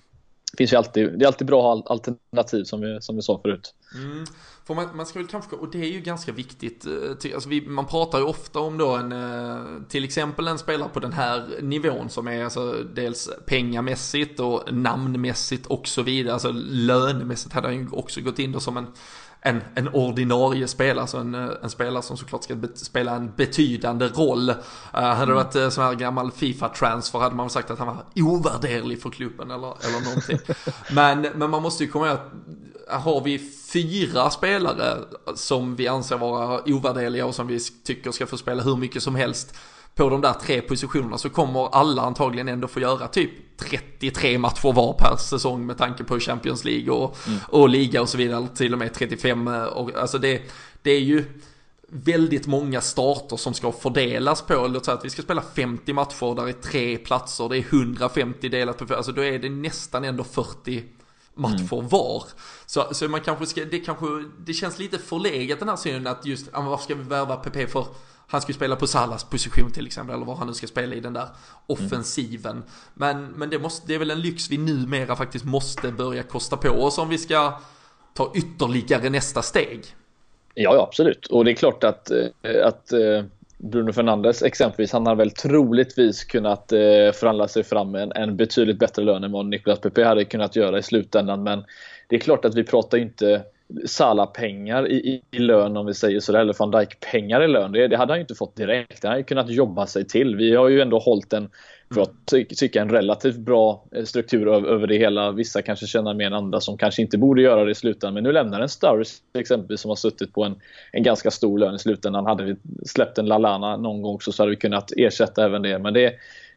finns ju alltid, det är alltid bra alternativ som vi, som vi sa förut. Mm. För man, man ska väl kanske, och det är ju ganska viktigt, eh, alltså vi, man pratar ju ofta om då en, eh, till exempel en spelare på den här nivån som är alltså dels pengamässigt och namnmässigt och så vidare, alltså lönemässigt hade han ju också gått in då som en en, en ordinarie spelare, alltså en, eh, en spelare som såklart ska spela en betydande roll. Uh, hade det varit uh, sån här gammal Fifa-transfer hade man sagt att han var ovärderlig för klubben eller, eller någonting. men, men man måste ju komma ihåg att har vi fyra spelare som vi anser vara ovärderliga och som vi tycker ska få spela hur mycket som helst på de där tre positionerna så kommer alla antagligen ändå få göra typ 33 matcher var per säsong med tanke på Champions League och, mm. och liga och så vidare, till och med 35. Och, alltså det, det är ju väldigt många starter som ska fördelas på, låt säga att vi ska spela 50 matcher, där är tre platser, det är 150 delat på, alltså då är det nästan ändå 40 matcher mm. var. Så, så man kanske ska, det kanske, det känns lite förlegat den här synen att just, varför ska vi värva PP för han ska ju spela på Salas position till exempel, eller vad han nu ska spela i den där offensiven. Mm. Men, men det, måste, det är väl en lyx vi numera faktiskt måste börja kosta på oss om vi ska ta ytterligare nästa steg. Ja, ja absolut. Och det är klart att, eh, att eh, Bruno Fernandes exempelvis, han har väl troligtvis kunnat eh, förhandla sig fram med en, en betydligt bättre lön än vad Nicolas Pepe hade kunnat göra i slutändan. Men det är klart att vi pratar inte Salah-pengar i, i, i, lön om vi säger sådär, eller van Dijk-pengar i lön. Det, det, hade han ju inte fått direkt. Han hade kunnat jobba sig till. Vi har ju ändå hållit en, för att ty tycka, en relativt bra eh, struktur över, över det hela. Vissa kanske känner mer än andra som kanske inte borde göra det i slutändan. Men nu lämnar en Sturris exempelvis som har suttit på en, en ganska stor lön i slutändan. Hade vi släppt en Lalana någon gång så, så hade vi kunnat ersätta även det. Men det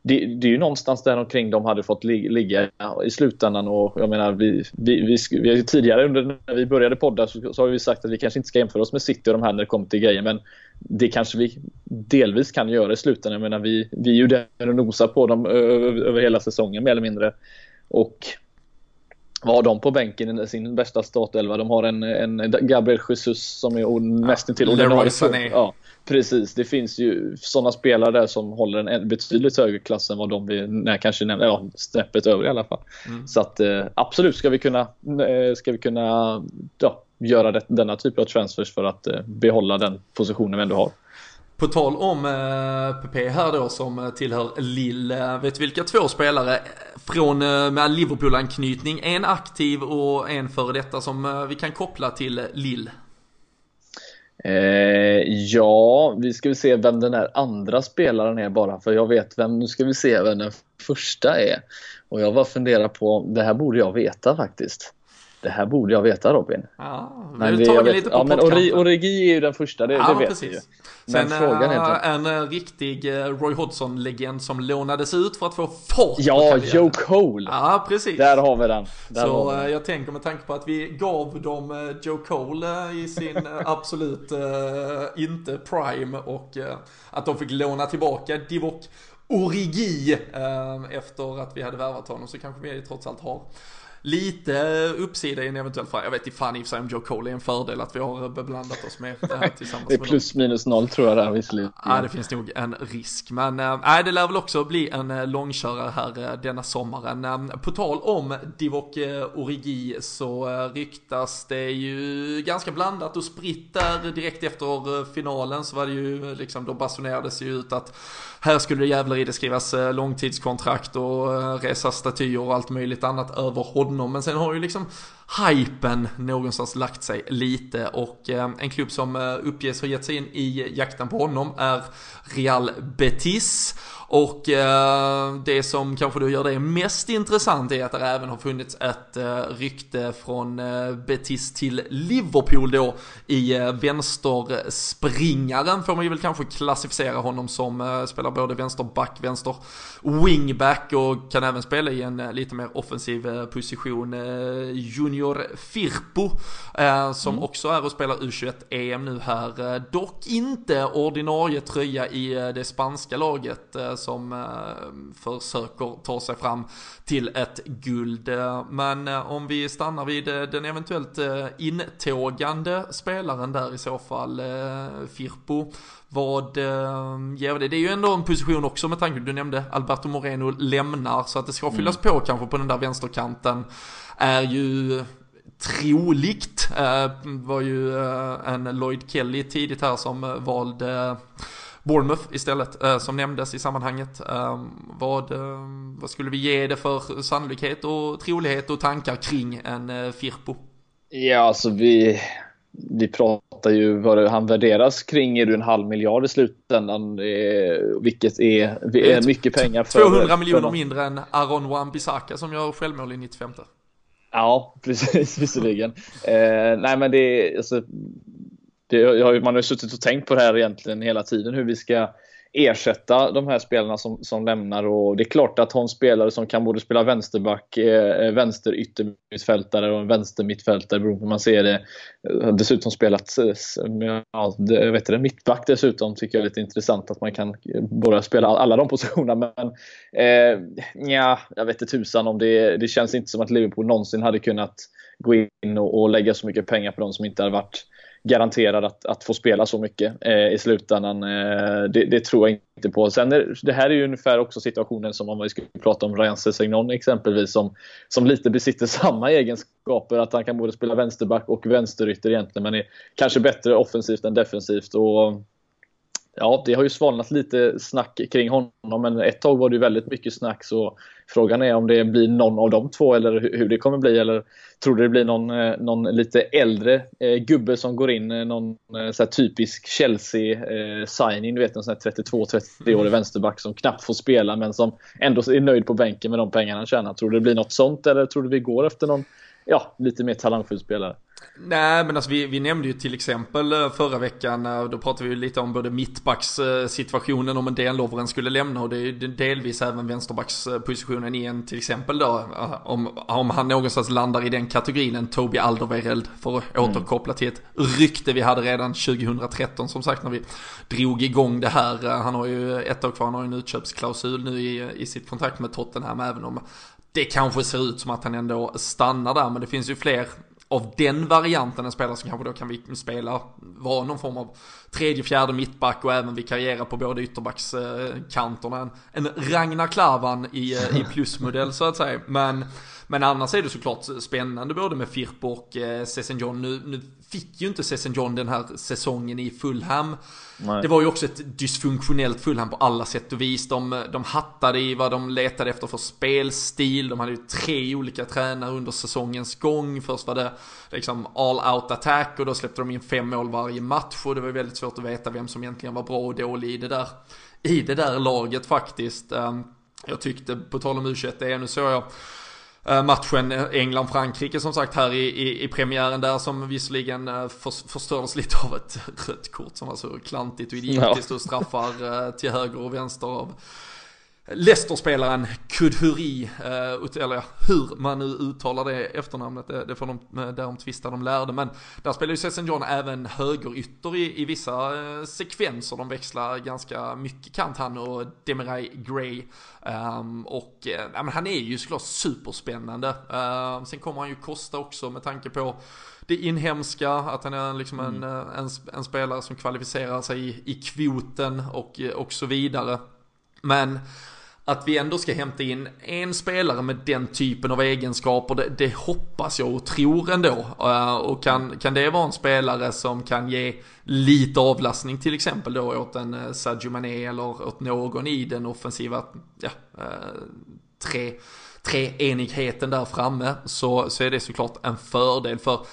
det, det, är ju någonstans där omkring de hade fått ligga i slutändan och jag menar vi, vi, vi, vi tidigare under när vi började podda så, så har vi sagt att vi kanske inte ska jämföra oss med City och de här när det kommer till grejer men det kanske vi delvis kan göra i slutändan. Jag menar vi, vi är ju där och nosar på dem över, över hela säsongen mer eller mindre och vad har de på bänken i sin bästa startelva? De har en, en Gabriel Jesus som är nästintill ordinarie. Ja, Precis, det finns ju sådana spelare där som håller en betydligt högre klass än vad de vi när kanske nämnde, ja, snäppet över i alla fall. Mm. Så att eh, absolut ska vi kunna, eh, ska vi kunna ja, göra det, denna typ av transfers för att eh, behålla den positionen vi ändå har. På tal om eh, PP här då som tillhör Lille, vet du vilka två spelare eh, från eh, med Liverpool-anknytning, en aktiv och en före detta som eh, vi kan koppla till Lille? Eh, ja, vi ska väl se vem den här andra spelaren är bara för jag vet vem, nu ska vi se vem den första är. Och jag bara funderar på, det här borde jag veta faktiskt. Det här borde jag veta Robin. Ja, vi har tagit lite på ja, men Origi är ju den första, det, ja, det vet precis. vi ju. Men Sen frågan är en uh, riktig uh, Roy Hodgson-legend som lånades ut för att få fart Ja, Joe Cole! Ja, precis. Där har vi den. Där Så vi den. jag tänker med tanke på att vi gav dem Joe Cole i sin absolut inte prime och att de fick låna tillbaka Divock Origi efter att vi hade värvat honom så kanske vi trots allt har lite uppsida i en eventuell färg. Jag vet inte fan i och för sig om Joe Cole är en fördel att vi har beblandat oss med det här tillsammans. det är plus minus noll tror jag där visserligen. Ja, det finns nog en risk. Men äh, det lär väl också bli en äh, långkörare här äh, denna sommaren. På tal om Divock Origi så ryktas det ju ganska blandat och spritt där direkt efter finalen så var det ju liksom, då basunerades ju ut att här skulle det jävlar i det skrivas långtidskontrakt och resa statyer och allt möjligt annat över honom. Men sen har ju liksom hypen någonstans lagt sig lite och eh, en klubb som eh, uppges ha gett sig in i jakten på honom är Real Betis. Och eh, det som kanske då gör det mest intressant är att det även har funnits ett rykte från Betis till Liverpool då i vänsterspringaren får man ju väl kanske klassificera honom som spelar både vänsterback, vänster wingback och kan även spela i en eh, lite mer offensiv eh, position. Junior Firpo som mm. också är och spelar U21-EM nu här. dock inte ordinarie tröja i det spanska laget som eh, försöker ta sig fram till ett guld. Men eh, om vi stannar vid den eventuellt eh, intågande spelaren där i så fall, Firpo. Vad ger det? Det är ju ändå en position också med tanke på du nämnde Alberto Moreno lämnar så att det ska fyllas mm. på kanske på den där vänsterkanten är ju troligt. Eh, var ju eh, en Lloyd Kelly tidigt här som valde Bournemouth istället, eh, som nämndes i sammanhanget. Eh, vad, eh, vad skulle vi ge det för sannolikhet och trolighet och tankar kring en eh, Firpo? Ja, alltså vi, vi pratar ju vad han värderas kring är du en halv miljard i slutändan, eh, vilket är, är mycket pengar för 200 miljoner för mindre än Aron Wan-Bissaka som gör självmål i 95. Ja, precis, visserligen. Eh, nej, men det är, alltså, det, man har ju suttit och tänkt på det här egentligen hela tiden, hur vi ska ersätta de här spelarna som, som lämnar. Och det är klart att ha en spelare som kan både spela vänsterback, eh, vänster yttermittfältare och vänstermittfältare beroende på hur man ser det. Eh, dessutom spelat eh, ja, jag vet det, mittback dessutom tycker jag är lite intressant att man kan eh, börja spela alla de positionerna. Men eh, ja, jag vet inte tusan om det, det känns inte som att Liverpool någonsin hade kunnat gå in och, och lägga så mycket pengar på de som inte hade varit garanterad att, att få spela så mycket eh, i slutändan. Eh, det, det, tror jag inte på. Sen är, det här är ju ungefär också situationen som om vi skulle prata om Ryan Sessegnon exempelvis som, som lite besitter samma egenskaper. Att han kan både spela vänsterback och vänsterytter egentligen men är kanske bättre offensivt än defensivt. Och, ja, det har ju svalnat lite snack kring honom men ett tag var det ju väldigt mycket snack så frågan är om det blir någon av de två eller hur det kommer bli eller tror du det blir någon, eh, någon lite äldre eh, gubbe som går in, eh, någon eh, typisk Chelsea-signing, du vet en sån 32-33-årig vänsterback som knappt får spela men som ändå är nöjd på bänken med de pengarna han tjänar. Tror du det blir något sånt eller tror du vi går efter någon ja, lite mer talangfull spelare? Nej men alltså vi, vi nämnde ju till exempel eh, förra veckan, eh, då pratade vi lite om både mittbackssituationen om en Dejan skulle lämna och det är delvis även vänsterbackspositionen i en till exempel då, eh, om, om han någonstans landar i den kategorin, en Toby Alderweireld för att mm. återkoppla till ett rykte vi hade redan 2013 som sagt när vi drog igång det här. Han har ju ett år kvar, han har ju en utköpsklausul nu i, i sitt kontrakt med Tottenham även om det kanske ser ut som att han ändå stannar där, men det finns ju fler av den varianten en spelare som kanske då kan spela, vara någon form av tredje, fjärde mittback och även vikariera på båda ytterbackskanterna. En, en Ragnar Klavan i, i plusmodell så att säga. Men, men annars är det såklart spännande både med Firpo och eh, John. Nu, nu fick ju inte Sessen John den här säsongen i Fulham. Nej. Det var ju också ett dysfunktionellt Fulham på alla sätt och vis. De, de hattade i vad de letade efter för spelstil. De hade ju tre olika tränare under säsongens gång. Först var det liksom all out attack och då släppte de in fem mål varje match. Och det var väldigt svårt att veta vem som egentligen var bra och dålig i det där, i det där laget faktiskt. Ehm, jag tyckte, på tal om U21, nu såg jag matchen England-Frankrike som sagt här i, i, i premiären där som visserligen eh, för, förstördes lite av ett rött kort som var så klantigt och idiotiskt och straffar eh, till höger och vänster av Leicester-spelaren Kudhuri, eh, eller hur man nu uttalar det efternamnet, det, det får de, där de tvistar de lärde, men där spelar ju Sesson John även högerytter i, i vissa eh, sekvenser, de växlar ganska mycket kant han och Demirai Gray. Um, och ja, men han är ju såklart superspännande. Uh, sen kommer han ju kosta också med tanke på det inhemska, att han är liksom en, mm. en, en, spelare som kvalificerar sig i, i kvoten och, och så vidare. Men att vi ändå ska hämta in en spelare med den typen av egenskaper, det, det hoppas jag och tror ändå. Eh, och kan, kan det vara en spelare som kan ge lite avlastning till exempel då åt en eh, Sadio Mané eller åt någon i den offensiva, ja, eh, tre, treenigheten där framme, så, så är det såklart en fördel för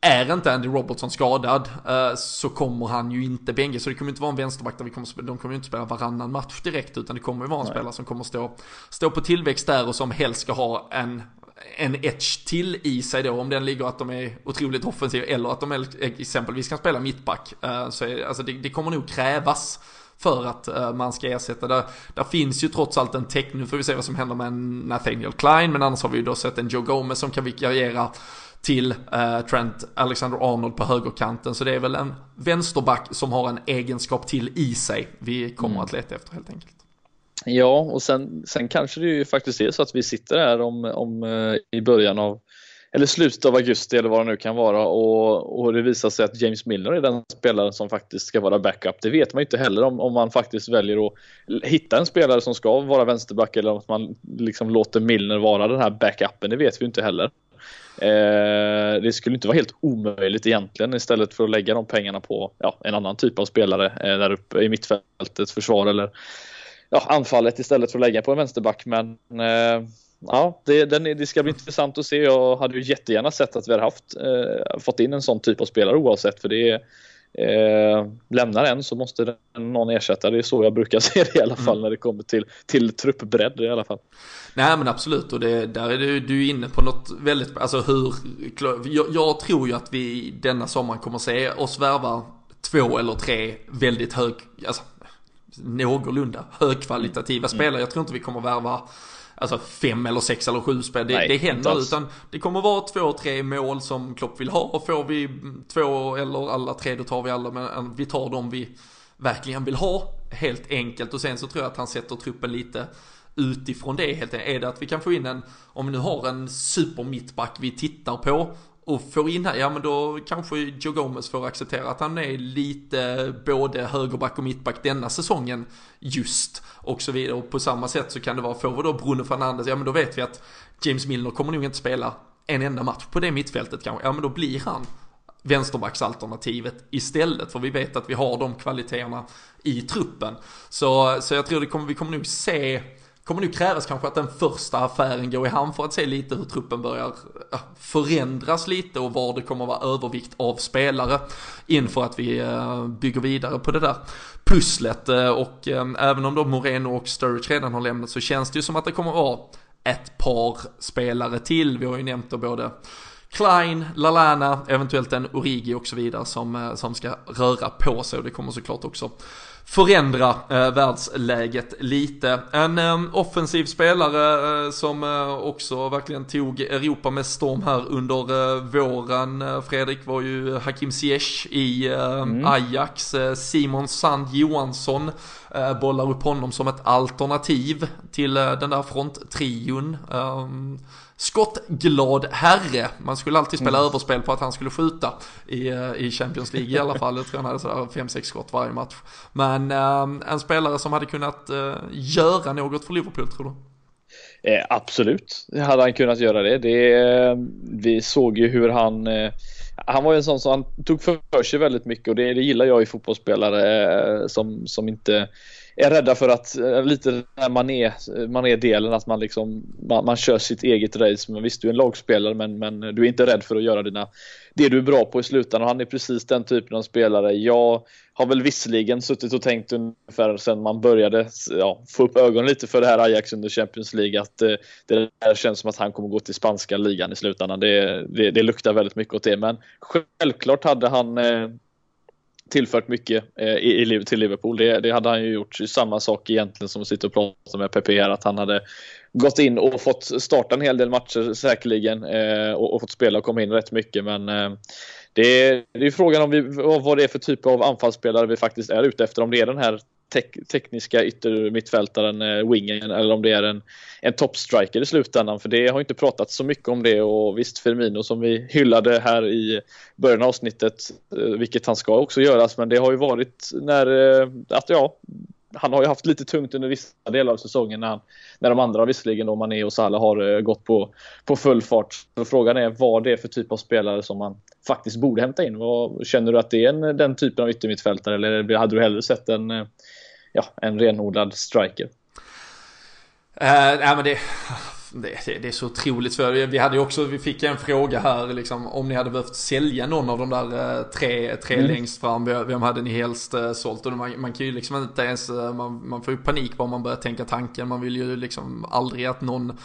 är inte Andy Robertson skadad uh, så kommer han ju inte bänga. Så det kommer inte vara en vänsterback där vi kommer, de kommer ju inte spela varannan match direkt. Utan det kommer ju vara en Nej. spelare som kommer stå, stå på tillväxt där och som helst ska ha en, en edge till i sig då. Om den ligger att de är otroligt offensiva eller att de är, exempelvis kan spela mittback. Uh, så är, alltså det, det kommer nog krävas för att uh, man ska ersätta. Där, där finns ju trots allt en täckning, nu får vi se vad som händer med Nathaniel Klein, men annars har vi ju då sett en Joe Gomez som kan vikariera till eh, Trent Alexander-Arnold på högerkanten. Så det är väl en vänsterback som har en egenskap till i sig vi kommer mm. att leta efter helt enkelt. Ja, och sen, sen kanske det ju faktiskt är så att vi sitter här om, om eh, i början av eller slutet av augusti eller vad det nu kan vara och, och det visar sig att James Milner är den spelaren som faktiskt ska vara backup. Det vet man inte heller om, om man faktiskt väljer att hitta en spelare som ska vara vänsterback eller om man liksom låter Milner vara den här backupen. Det vet vi inte heller. Eh, det skulle inte vara helt omöjligt egentligen istället för att lägga de pengarna på ja, en annan typ av spelare eh, där uppe i mittfältet, försvar eller ja, anfallet istället för att lägga på en vänsterback. Men eh, ja, det, den, det ska bli intressant att se. Jag hade ju jättegärna sett att vi hade haft, eh, fått in en sån typ av spelare oavsett för det är Eh, lämnar en så måste någon ersätta. Det är så jag brukar se det i alla fall mm. när det kommer till, till truppbredd i alla fall. Nej men absolut och det, där är du, du är inne på något väldigt, alltså hur, jag, jag tror ju att vi denna sommaren kommer se oss värva två eller tre väldigt hög, alltså någorlunda högkvalitativa mm. spelare. Jag tror inte vi kommer värva alltså fem eller sex eller sju spel. Det, Nej, det händer utan det kommer vara två, tre mål som Klopp vill ha. Och får vi två eller alla tre då tar vi alla. Men vi tar dem vi verkligen vill ha. Helt enkelt. Och sen så tror jag att han sätter truppen lite utifrån det helt enkelt. Är det att vi kan få in en, om vi nu har en super mittback vi tittar på och får in här, ja men då kanske Joe Gomez får acceptera att han är lite både högerback och mittback denna säsongen just och så vidare. Och på samma sätt så kan det vara, får vi då Bruno Fernandes, ja men då vet vi att James Milner kommer nog inte spela en enda match på det mittfältet kanske. Ja men då blir han vänsterbacksalternativet istället. För vi vet att vi har de kvaliteterna i truppen. Så, så jag tror det kommer, vi kommer nog se kommer nog krävas kanske att den första affären går i hamn för att se lite hur truppen börjar förändras lite och var det kommer vara övervikt av spelare inför att vi eh, bygger vidare på det där pusslet eh, och eh, även om då Moreno och Sturridge redan har lämnat så känns det ju som att det kommer vara ett par spelare till. Vi har ju nämnt då både Klein, Lalana, eventuellt en Origi och så vidare som, som ska röra på sig och det kommer såklart också förändra eh, världsläget lite. En eh, offensiv spelare eh, som eh, också verkligen tog Europa med storm här under eh, våren, eh, Fredrik, var ju Hakim Ziyech i mm. Ajax. Simon Sand Johansson bollar upp honom som ett alternativ till den där fronttrion. Skottglad herre. Man skulle alltid spela mm. överspel på att han skulle skjuta i, eh, i Champions League i alla fall. Jag tror han hade sådär 5-6 skott varje match. Men eh, en spelare som hade kunnat eh, göra något för Liverpool tror du? Eh, absolut hade han kunnat göra det. det eh, vi såg ju hur han eh, han var ju en sån som han tog för sig väldigt mycket och det, det gillar jag i fotbollsspelare som, som inte är rädda för att, lite lite den här man eh, mané-delen, att man liksom man, man, kör sitt eget race. Men visst, du är en lagspelare men, men du är inte rädd för att göra dina, det du är bra på i slutändan. Och han är precis den typen av spelare. Jag har väl visserligen suttit och tänkt ungefär sedan man började ja, få upp ögonen lite för det här Ajax under Champions League att eh, det där känns som att han kommer gå till spanska ligan i slutändan. Det, det, det luktar väldigt mycket åt det. Men självklart hade han eh, tillfört mycket eh, i, i, till Liverpool. Det, det, hade han ju gjort. Samma sak egentligen som att sitta och prata med Pepe här, att han hade gått in och fått starta en hel del matcher säkerligen eh, och, och, fått spela och komma in rätt mycket. Men eh, det, är, det är frågan om vi, vad det är för typ av anfallsspelare vi faktiskt är ute efter. Om det är den här tek tekniska yttermittfältaren, eh, wingen, eller om det är en, en toppstriker i slutändan. För det har inte pratats så mycket om det och visst Firmino som vi hyllade här i början av avsnittet, eh, vilket han ska också göras, men det har ju varit när, eh, att ja, han har ju haft lite tungt under vissa delar av säsongen när, han, när de andra visserligen då Mané och Salah har eh, gått på, på full fart. Så frågan är vad det är för typ av spelare som man faktiskt borde hämta in. Vad, känner du att det är en, den typen av yttermittfältare eller hade du hellre sett en eh, ja, en renodlad striker. Uh, nej, men det, det, det, är så otroligt svårt. Vi hade ju också, vi fick en fråga här liksom om ni hade behövt sälja någon av de där uh, tre, tre mm. längst fram. Vem hade ni helst uh, sålt? Och man, man kan ju liksom inte ens, man, man får ju panik bara man börjar tänka tanken. Man vill ju liksom aldrig att någon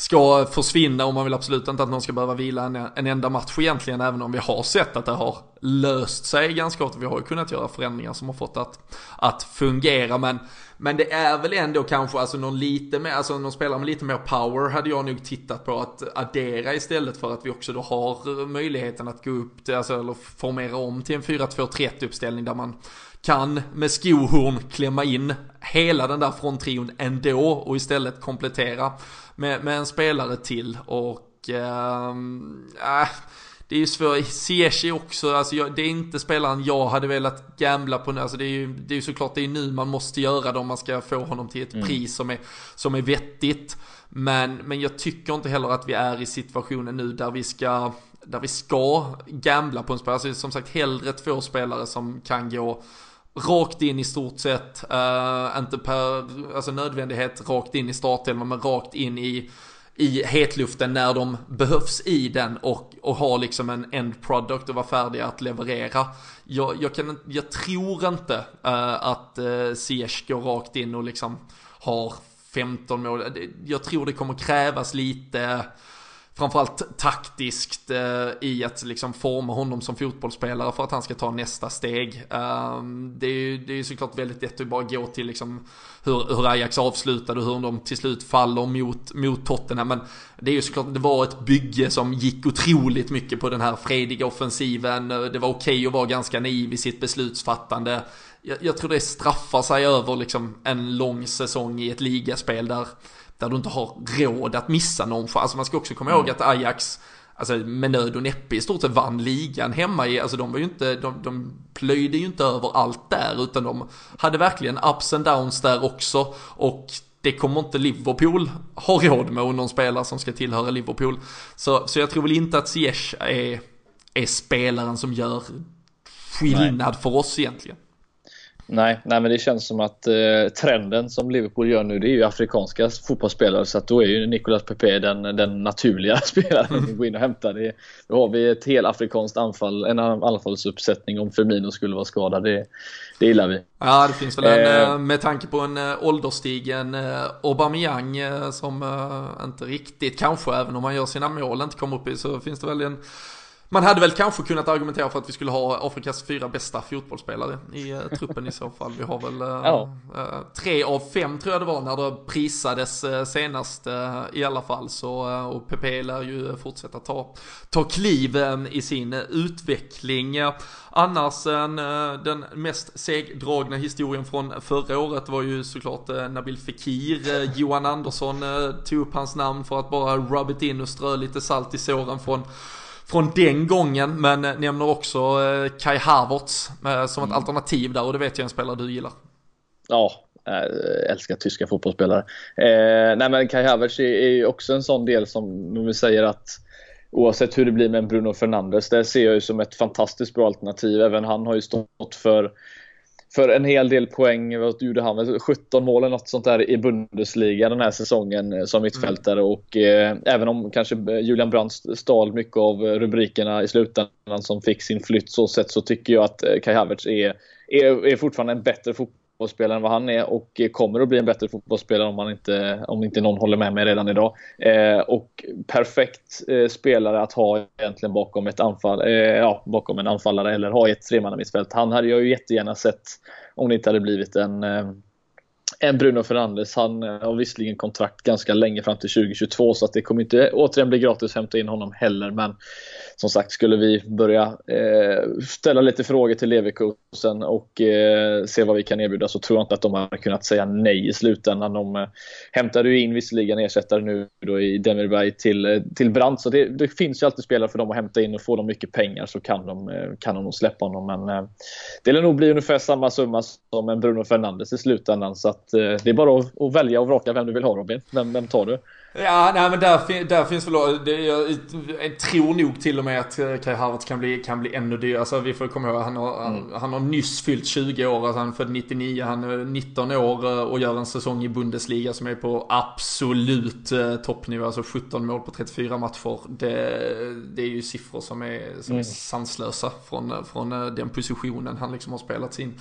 ska försvinna och man vill absolut inte att någon ska behöva vila en, en enda match egentligen även om vi har sett att det har löst sig ganska ofta. Vi har ju kunnat göra förändringar som har fått att, att fungera men, men det är väl ändå kanske alltså någon lite mer, alltså någon spelare med lite mer power hade jag nog tittat på att addera istället för att vi också då har möjligheten att gå upp till, alltså eller formera om till en 4-2-3 uppställning där man kan med skohorn klämma in hela den där fronttrion ändå och istället komplettera med, med en spelare till och äh, det är ju svårt, Ziyech också, alltså jag, det är inte spelaren jag hade velat gambla på nu, alltså det är ju, det är såklart det är nu man måste göra det om man ska få honom till ett mm. pris som är, som är vettigt. Men, men jag tycker inte heller att vi är i situationen nu där vi ska, där vi ska gambla på en spelare. Alltså som sagt hellre två spelare som kan gå rakt in i stort sett, uh, inte per alltså nödvändighet rakt in i startelvan men rakt in i, i hetluften när de behövs i den och, och ha liksom en end product och vara färdiga att leverera. Jag, jag, kan, jag tror inte uh, att uh, Ziyech går rakt in och liksom har 15 mål. Jag tror det kommer krävas lite framförallt taktiskt eh, i att liksom forma honom som fotbollsspelare för att han ska ta nästa steg. Eh, det är ju det är såklart väldigt lätt att bara gå till liksom hur, hur Ajax avslutade och hur de till slut faller mot, mot Tottenham. Men det är ju såklart, det var ett bygge som gick otroligt mycket på den här frediga offensiven. Eh, det var okej okay att vara ganska naiv i sitt beslutsfattande. Jag, jag tror det straffar sig över liksom en lång säsong i ett ligaspel där där du inte har råd att missa någon. Alltså man ska också komma ihåg mm. att Ajax, alltså med nöd och näppe i stort sett vann ligan hemma i, alltså de var ju inte, de, de plöjde ju inte över allt där utan de hade verkligen ups and downs där också och det kommer inte Liverpool ha råd med och någon spelare som ska tillhöra Liverpool. Så, så jag tror väl inte att Ziyech är, är spelaren som gör skillnad Nej. för oss egentligen. Nej, nej, men det känns som att eh, trenden som Liverpool gör nu det är ju afrikanska fotbollsspelare så att då är ju Nicolas Pepe den, den naturliga spelaren att gå in och hämta. Det, då har vi ett helt afrikanskt anfall, en anfallsuppsättning om Firmino skulle vara skadad. Det, det gillar vi. Ja, det finns väl en, eh, eh med tanke på en eh, ålderstigen eh, Aubameyang som inte riktigt kanske, även om man gör sina mål, inte kommer upp i så finns det väl en man hade väl kanske kunnat argumentera för att vi skulle ha Afrikas fyra bästa fotbollsspelare i uh, truppen i så fall. Vi har väl uh, ja. uh, tre av fem tror jag det var när det prisades senast i alla fall. Så, och PP lär ju fortsätta ta, ta kliv i sin utveckling. Annars den mest segdragna historien från förra året var ju såklart Nabil Fekir. Johan Andersson tog upp hans namn för att bara rub it in och strö lite salt i såren från från den gången, men nämner också eh, Kai Havertz eh, som ett mm. alternativ där och det vet jag en spelare du gillar. Ja, jag älskar tyska fotbollsspelare. Eh, nej men Kai Havertz är ju också en sån del som vi säger att oavsett hur det blir med Bruno Fernandes, det ser jag ju som ett fantastiskt bra alternativ. Även han har ju stått för för en hel del poäng. Vad gjorde han? 17 mål eller något sånt där i Bundesliga den här säsongen eh, som mittfältare. Mm. Och eh, även om kanske Julian Brandt stal mycket av rubrikerna i slutändan som fick sin flytt så sett så tycker jag att eh, Kai Havertz är, är, är fortfarande en bättre fotbollsspelare fotbollsspelare än vad han är och kommer att bli en bättre fotbollsspelare om, man inte, om inte någon håller med mig redan idag. Eh, och perfekt eh, spelare att ha egentligen bakom ett anfall, eh, ja, bakom en anfallare eller ha i ett tremannamittfält. Han hade jag ju jättegärna sett om det inte hade blivit en eh, än Bruno Fernandes. Han eh, har visserligen kontrakt ganska länge fram till 2022 så att det kommer inte återigen bli gratis att hämta in honom heller. Men som sagt, skulle vi börja eh, ställa lite frågor till Leverkusen och eh, se vad vi kan erbjuda så tror jag inte att de har kunnat säga nej i slutändan. De eh, hämtade ju in visserligen ersättare nu då i Demirberg till, eh, till Brandt så det, det, finns ju alltid spelare för dem att hämta in och får de mycket pengar så kan de, kan de nog släppa honom. Men eh, det lär nog bli ungefär samma summa som en Bruno Fernandes i slutändan så att eh, det är bara att, att, välja och vraka vem du vill ha Robin. Vem, vem tar du? Ja, nej men där, där finns väl, det, jag, jag tror nog till och med att eh, Kai Havertz kan bli, kan bli ännu dyrare. Alltså vi får komma ihåg, han har, mm. han, han, har nyss fyllt 20 år, alltså han är född 99, han är 19 år eh, och gör en säsong i Bundesliga som är på absolut eh, toppnivå. Alltså 17 mål på 34 matcher. Det, det är ju siffror som är, som mm. är sanslösa från, från den positionen han liksom har spelat sin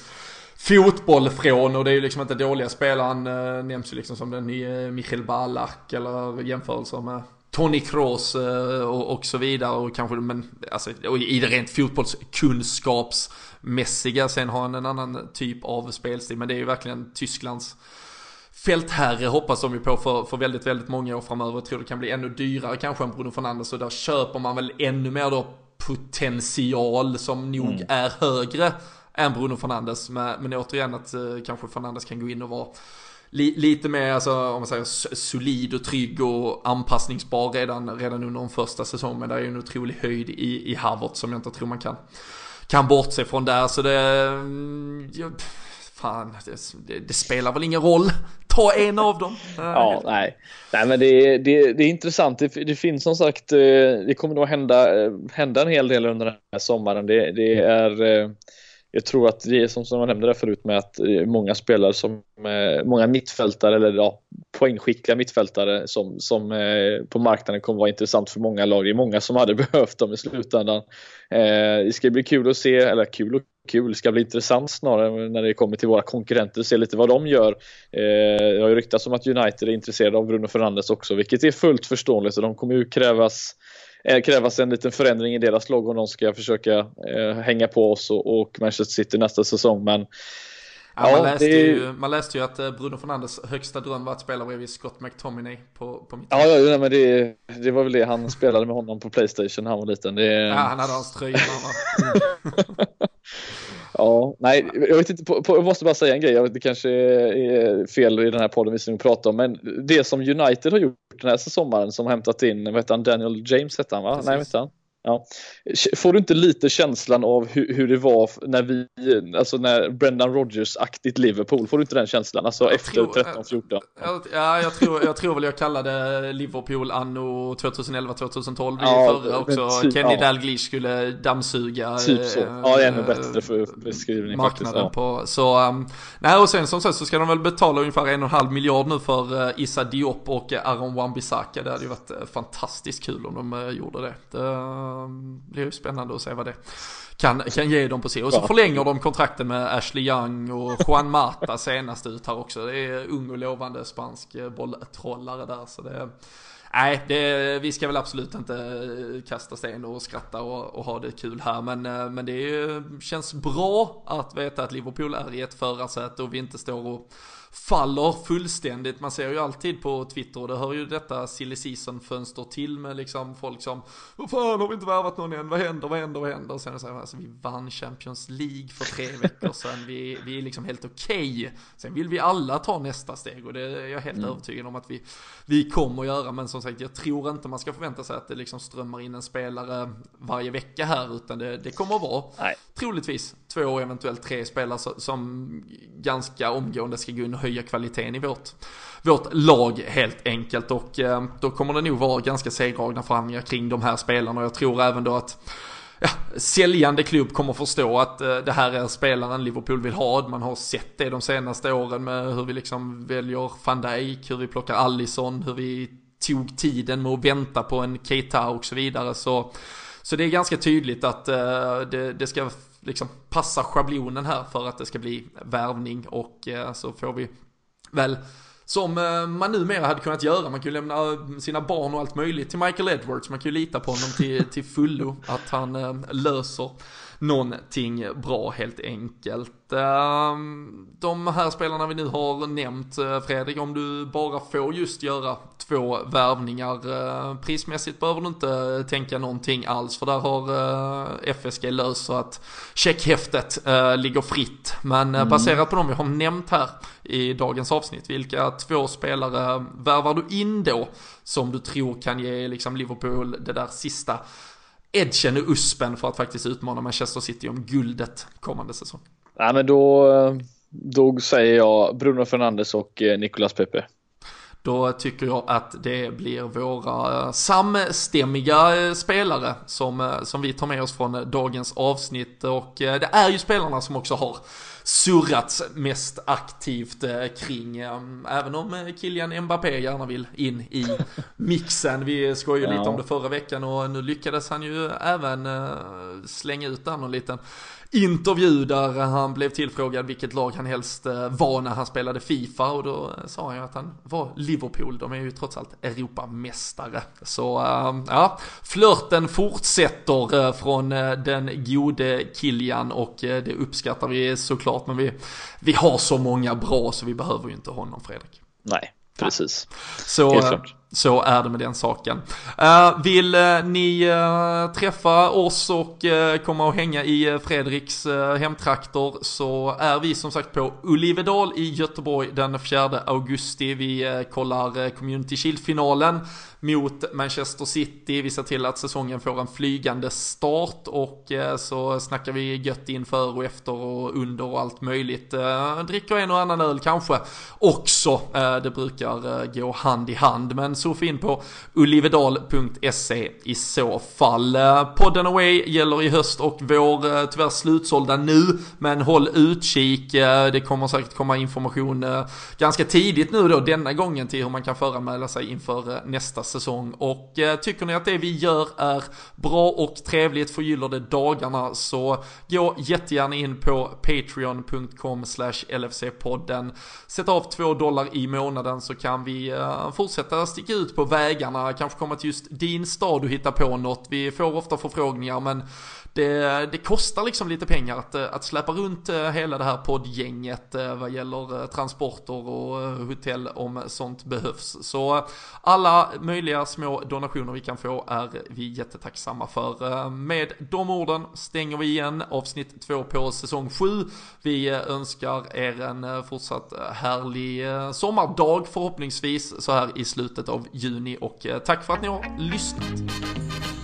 fotboll från och det är ju liksom inte dåliga spelare. Han äh, nämns ju liksom som den nya Michael Ballack eller jämförelser med Tony Kroos äh, och, och, så vidare och kanske, men alltså i det rent fotbollskunskapsmässiga. Sen har han en annan typ av spelstil, men det är ju verkligen Tysklands fältherre hoppas de ju på för, för väldigt, väldigt många år framöver. Jag tror det kan bli ännu dyrare kanske än Bruno Fernandes och där köper man väl ännu mer då potential som nog mm. är högre än Bruno Fernandes. Men, men återigen att eh, kanske Fernandes kan gå in och vara li, lite mer, alltså, om man säger solid och trygg och anpassningsbar redan, redan under de första säsongen. Men det är ju en otrolig höjd i, i Havert som jag inte tror man kan, kan bortse från där. Så det, mm, ja, fan, det, det, spelar väl ingen roll. Ta en av dem. Ja, nej. Nej, men det, det, det är intressant. Det, det, finns som sagt, eh, det kommer nog hända, eh, hända en hel del under den här sommaren. Det, det är jag tror att det är som, som jag nämnde där förut med att eh, många spelare som, eh, många mittfältare eller ja, poängskickliga mittfältare som, som eh, på marknaden kommer vara intressant för många lag. Det är många som hade behövt dem i slutändan. Det ska bli kul att se, eller kul och kul, det ska bli intressant snarare när det kommer till våra konkurrenter, se lite vad de gör. Det har ju ryktats om att United är intresserade av Bruno Fernandes också, vilket är fullt förståeligt och de kommer ju krävas Eh, krävas en liten förändring i deras lag om de ska försöka eh, hänga på oss och, och Manchester City nästa säsong. Men Ja, man, läste det... ju, man läste ju att eh, Bruno Fernandes högsta dröm var att spela bredvid Scott McTominay på, på mitt Ja, ja men det, det var väl det han spelade med honom på Playstation när han var liten. Det... Ja, han hade hans tröja. Ja, nej, jag vet inte, på, på, jag måste bara säga en grej, jag vet, det kanske är fel i den här podden vi ska prata om, men det som United har gjort den här sommaren som hämtat in, vad heter han, Daniel James hette han va? Precis. Nej, vet han? Ja. Får du inte lite känslan av hur, hur, det var när vi, alltså när Brendan Rodgers-aktigt Liverpool, får du inte den känslan? Alltså jag efter 13-14? Ja, jag tror, jag tror väl jag kallade Liverpool anno 2011-2012 ja, förra också. Typ, Kenny ja. Dalglish skulle dammsuga. Typ så. Ja, ännu bättre för beskrivning marknaden faktiskt. Ja. På, så, um, nej och sen som sagt så ska de väl betala ungefär en och en halv miljard nu för uh, Issa Diop och Aaron Wan-Bissaka. Det hade ju varit fantastiskt kul om de uh, gjorde det. det blir ju spännande att se vad det kan, kan ge dem på sig. Och så förlänger de kontrakten med Ashley Young och Juan Mata senast ut här också. Det är ung och lovande spansk bolltrollare där. Så det, nej, det, vi ska väl absolut inte kasta sten och skratta och, och ha det kul här. Men, men det känns bra att veta att Liverpool är i ett förarsäte och vi inte står och faller fullständigt. Man ser ju alltid på Twitter och det hör ju detta silly season fönster till med liksom folk som Vad fan har vi inte värvat någon än? Vad händer? Vad händer? Vad händer? Och sen så här, alltså, vi vann Champions League för tre veckor sedan. Vi, vi är liksom helt okej. Okay. Sen vill vi alla ta nästa steg och det är jag helt mm. övertygad om att vi, vi kommer att göra. Men som sagt, jag tror inte man ska förvänta sig att det liksom strömmar in en spelare varje vecka här utan det, det kommer att vara Nej. troligtvis två, eventuellt tre spelare som ganska omgående ska gå in och höja kvaliteten i vårt, vårt lag helt enkelt. Och eh, då kommer det nog vara ganska segdragna förhandlingar kring de här spelarna. Och jag tror även då att ja, säljande klubb kommer förstå att eh, det här är spelaren Liverpool vill ha. Man har sett det de senaste åren med hur vi liksom väljer van Dijk, hur vi plockar Allison, hur vi tog tiden med att vänta på en Keita och så vidare. Så Så det är ganska tydligt att eh, det, det ska liksom passa schablonen här för att det ska bli värvning och eh, så får vi väl som eh, man numera hade kunnat göra. Man kan ju lämna sina barn och allt möjligt till Michael Edwards. Man kan ju lita på honom till, till fullo. Att han eh, löser någonting bra helt enkelt. Ehm, de här spelarna vi nu har nämnt, eh, Fredrik, om du bara får just göra två värvningar eh, prismässigt behöver du inte tänka någonting alls för där har eh, FSG löst så att checkhäftet ligger fritt. Men mm. baserat på de vi har nämnt här i dagens avsnitt, vilka två spelare värvar du in då som du tror kan ge liksom Liverpool det där sista edgen och uspen för att faktiskt utmana Manchester City om guldet kommande säsong? Ja, men då, då säger jag Bruno Fernandes och eh, Nicolas Pepe. Då tycker jag att det blir våra eh, samstämmiga eh, spelare som, som vi tar med oss från dagens avsnitt och det är ju spelarna som också har surrats mest aktivt eh, kring. Eh, även om eh, Kylian Mbappé gärna vill in i mixen. Vi skojade ja. lite om det förra veckan och nu lyckades han ju även slänga ut där någon liten intervju där han blev tillfrågad vilket lag han helst var när han spelade Fifa och då sa han ju att han var Liverpool, de är ju trots allt Europamästare. Så ja, flörten fortsätter från den gode Kilian och det uppskattar vi såklart men vi, vi har så många bra så vi behöver ju inte honom Fredrik. Nej, precis. Så, så är det med den saken. Eh, vill eh, ni eh, träffa oss och komma och hänga i Fredriks hemtrakter så är vi som sagt på Olivedal i Göteborg den 4 augusti. Vi kollar Community Shield-finalen mot Manchester City. Vi ser till att säsongen får en flygande start och så snackar vi gött inför och efter och under och allt möjligt. Dricker en och annan öl kanske också. Det brukar gå hand i hand. Men surfa in på olivedal.se i så fall. Eh, podden Away gäller i höst och vår eh, tyvärr slutsålda nu. Men håll utkik. Eh, det kommer säkert komma information ganska tidigt nu då denna gången till hur man kan föranmäla sig inför nästa säsong. Och tycker ni att det vi gör är bra och trevligt, förgyller det dagarna, så gå jättegärna in på patreon.com LFC-podden. Sätt av två dollar i månaden så kan vi fortsätta sticka ut på vägarna, kanske komma till just din stad och hitta på något. Vi får ofta förfrågningar men det, det, kostar liksom lite pengar att, eh, att släppa runt eh, hela det här poddgänget eh, vad gäller transporter och hotell om sånt behövs. Så alla möjliga små donationer vi kan få är vi jättetacksamma för. Med de orden stänger vi igen avsnitt två på säsong 7. Vi önskar er en fortsatt härlig sommardag förhoppningsvis så här i slutet av juni och tack för att ni har lyssnat.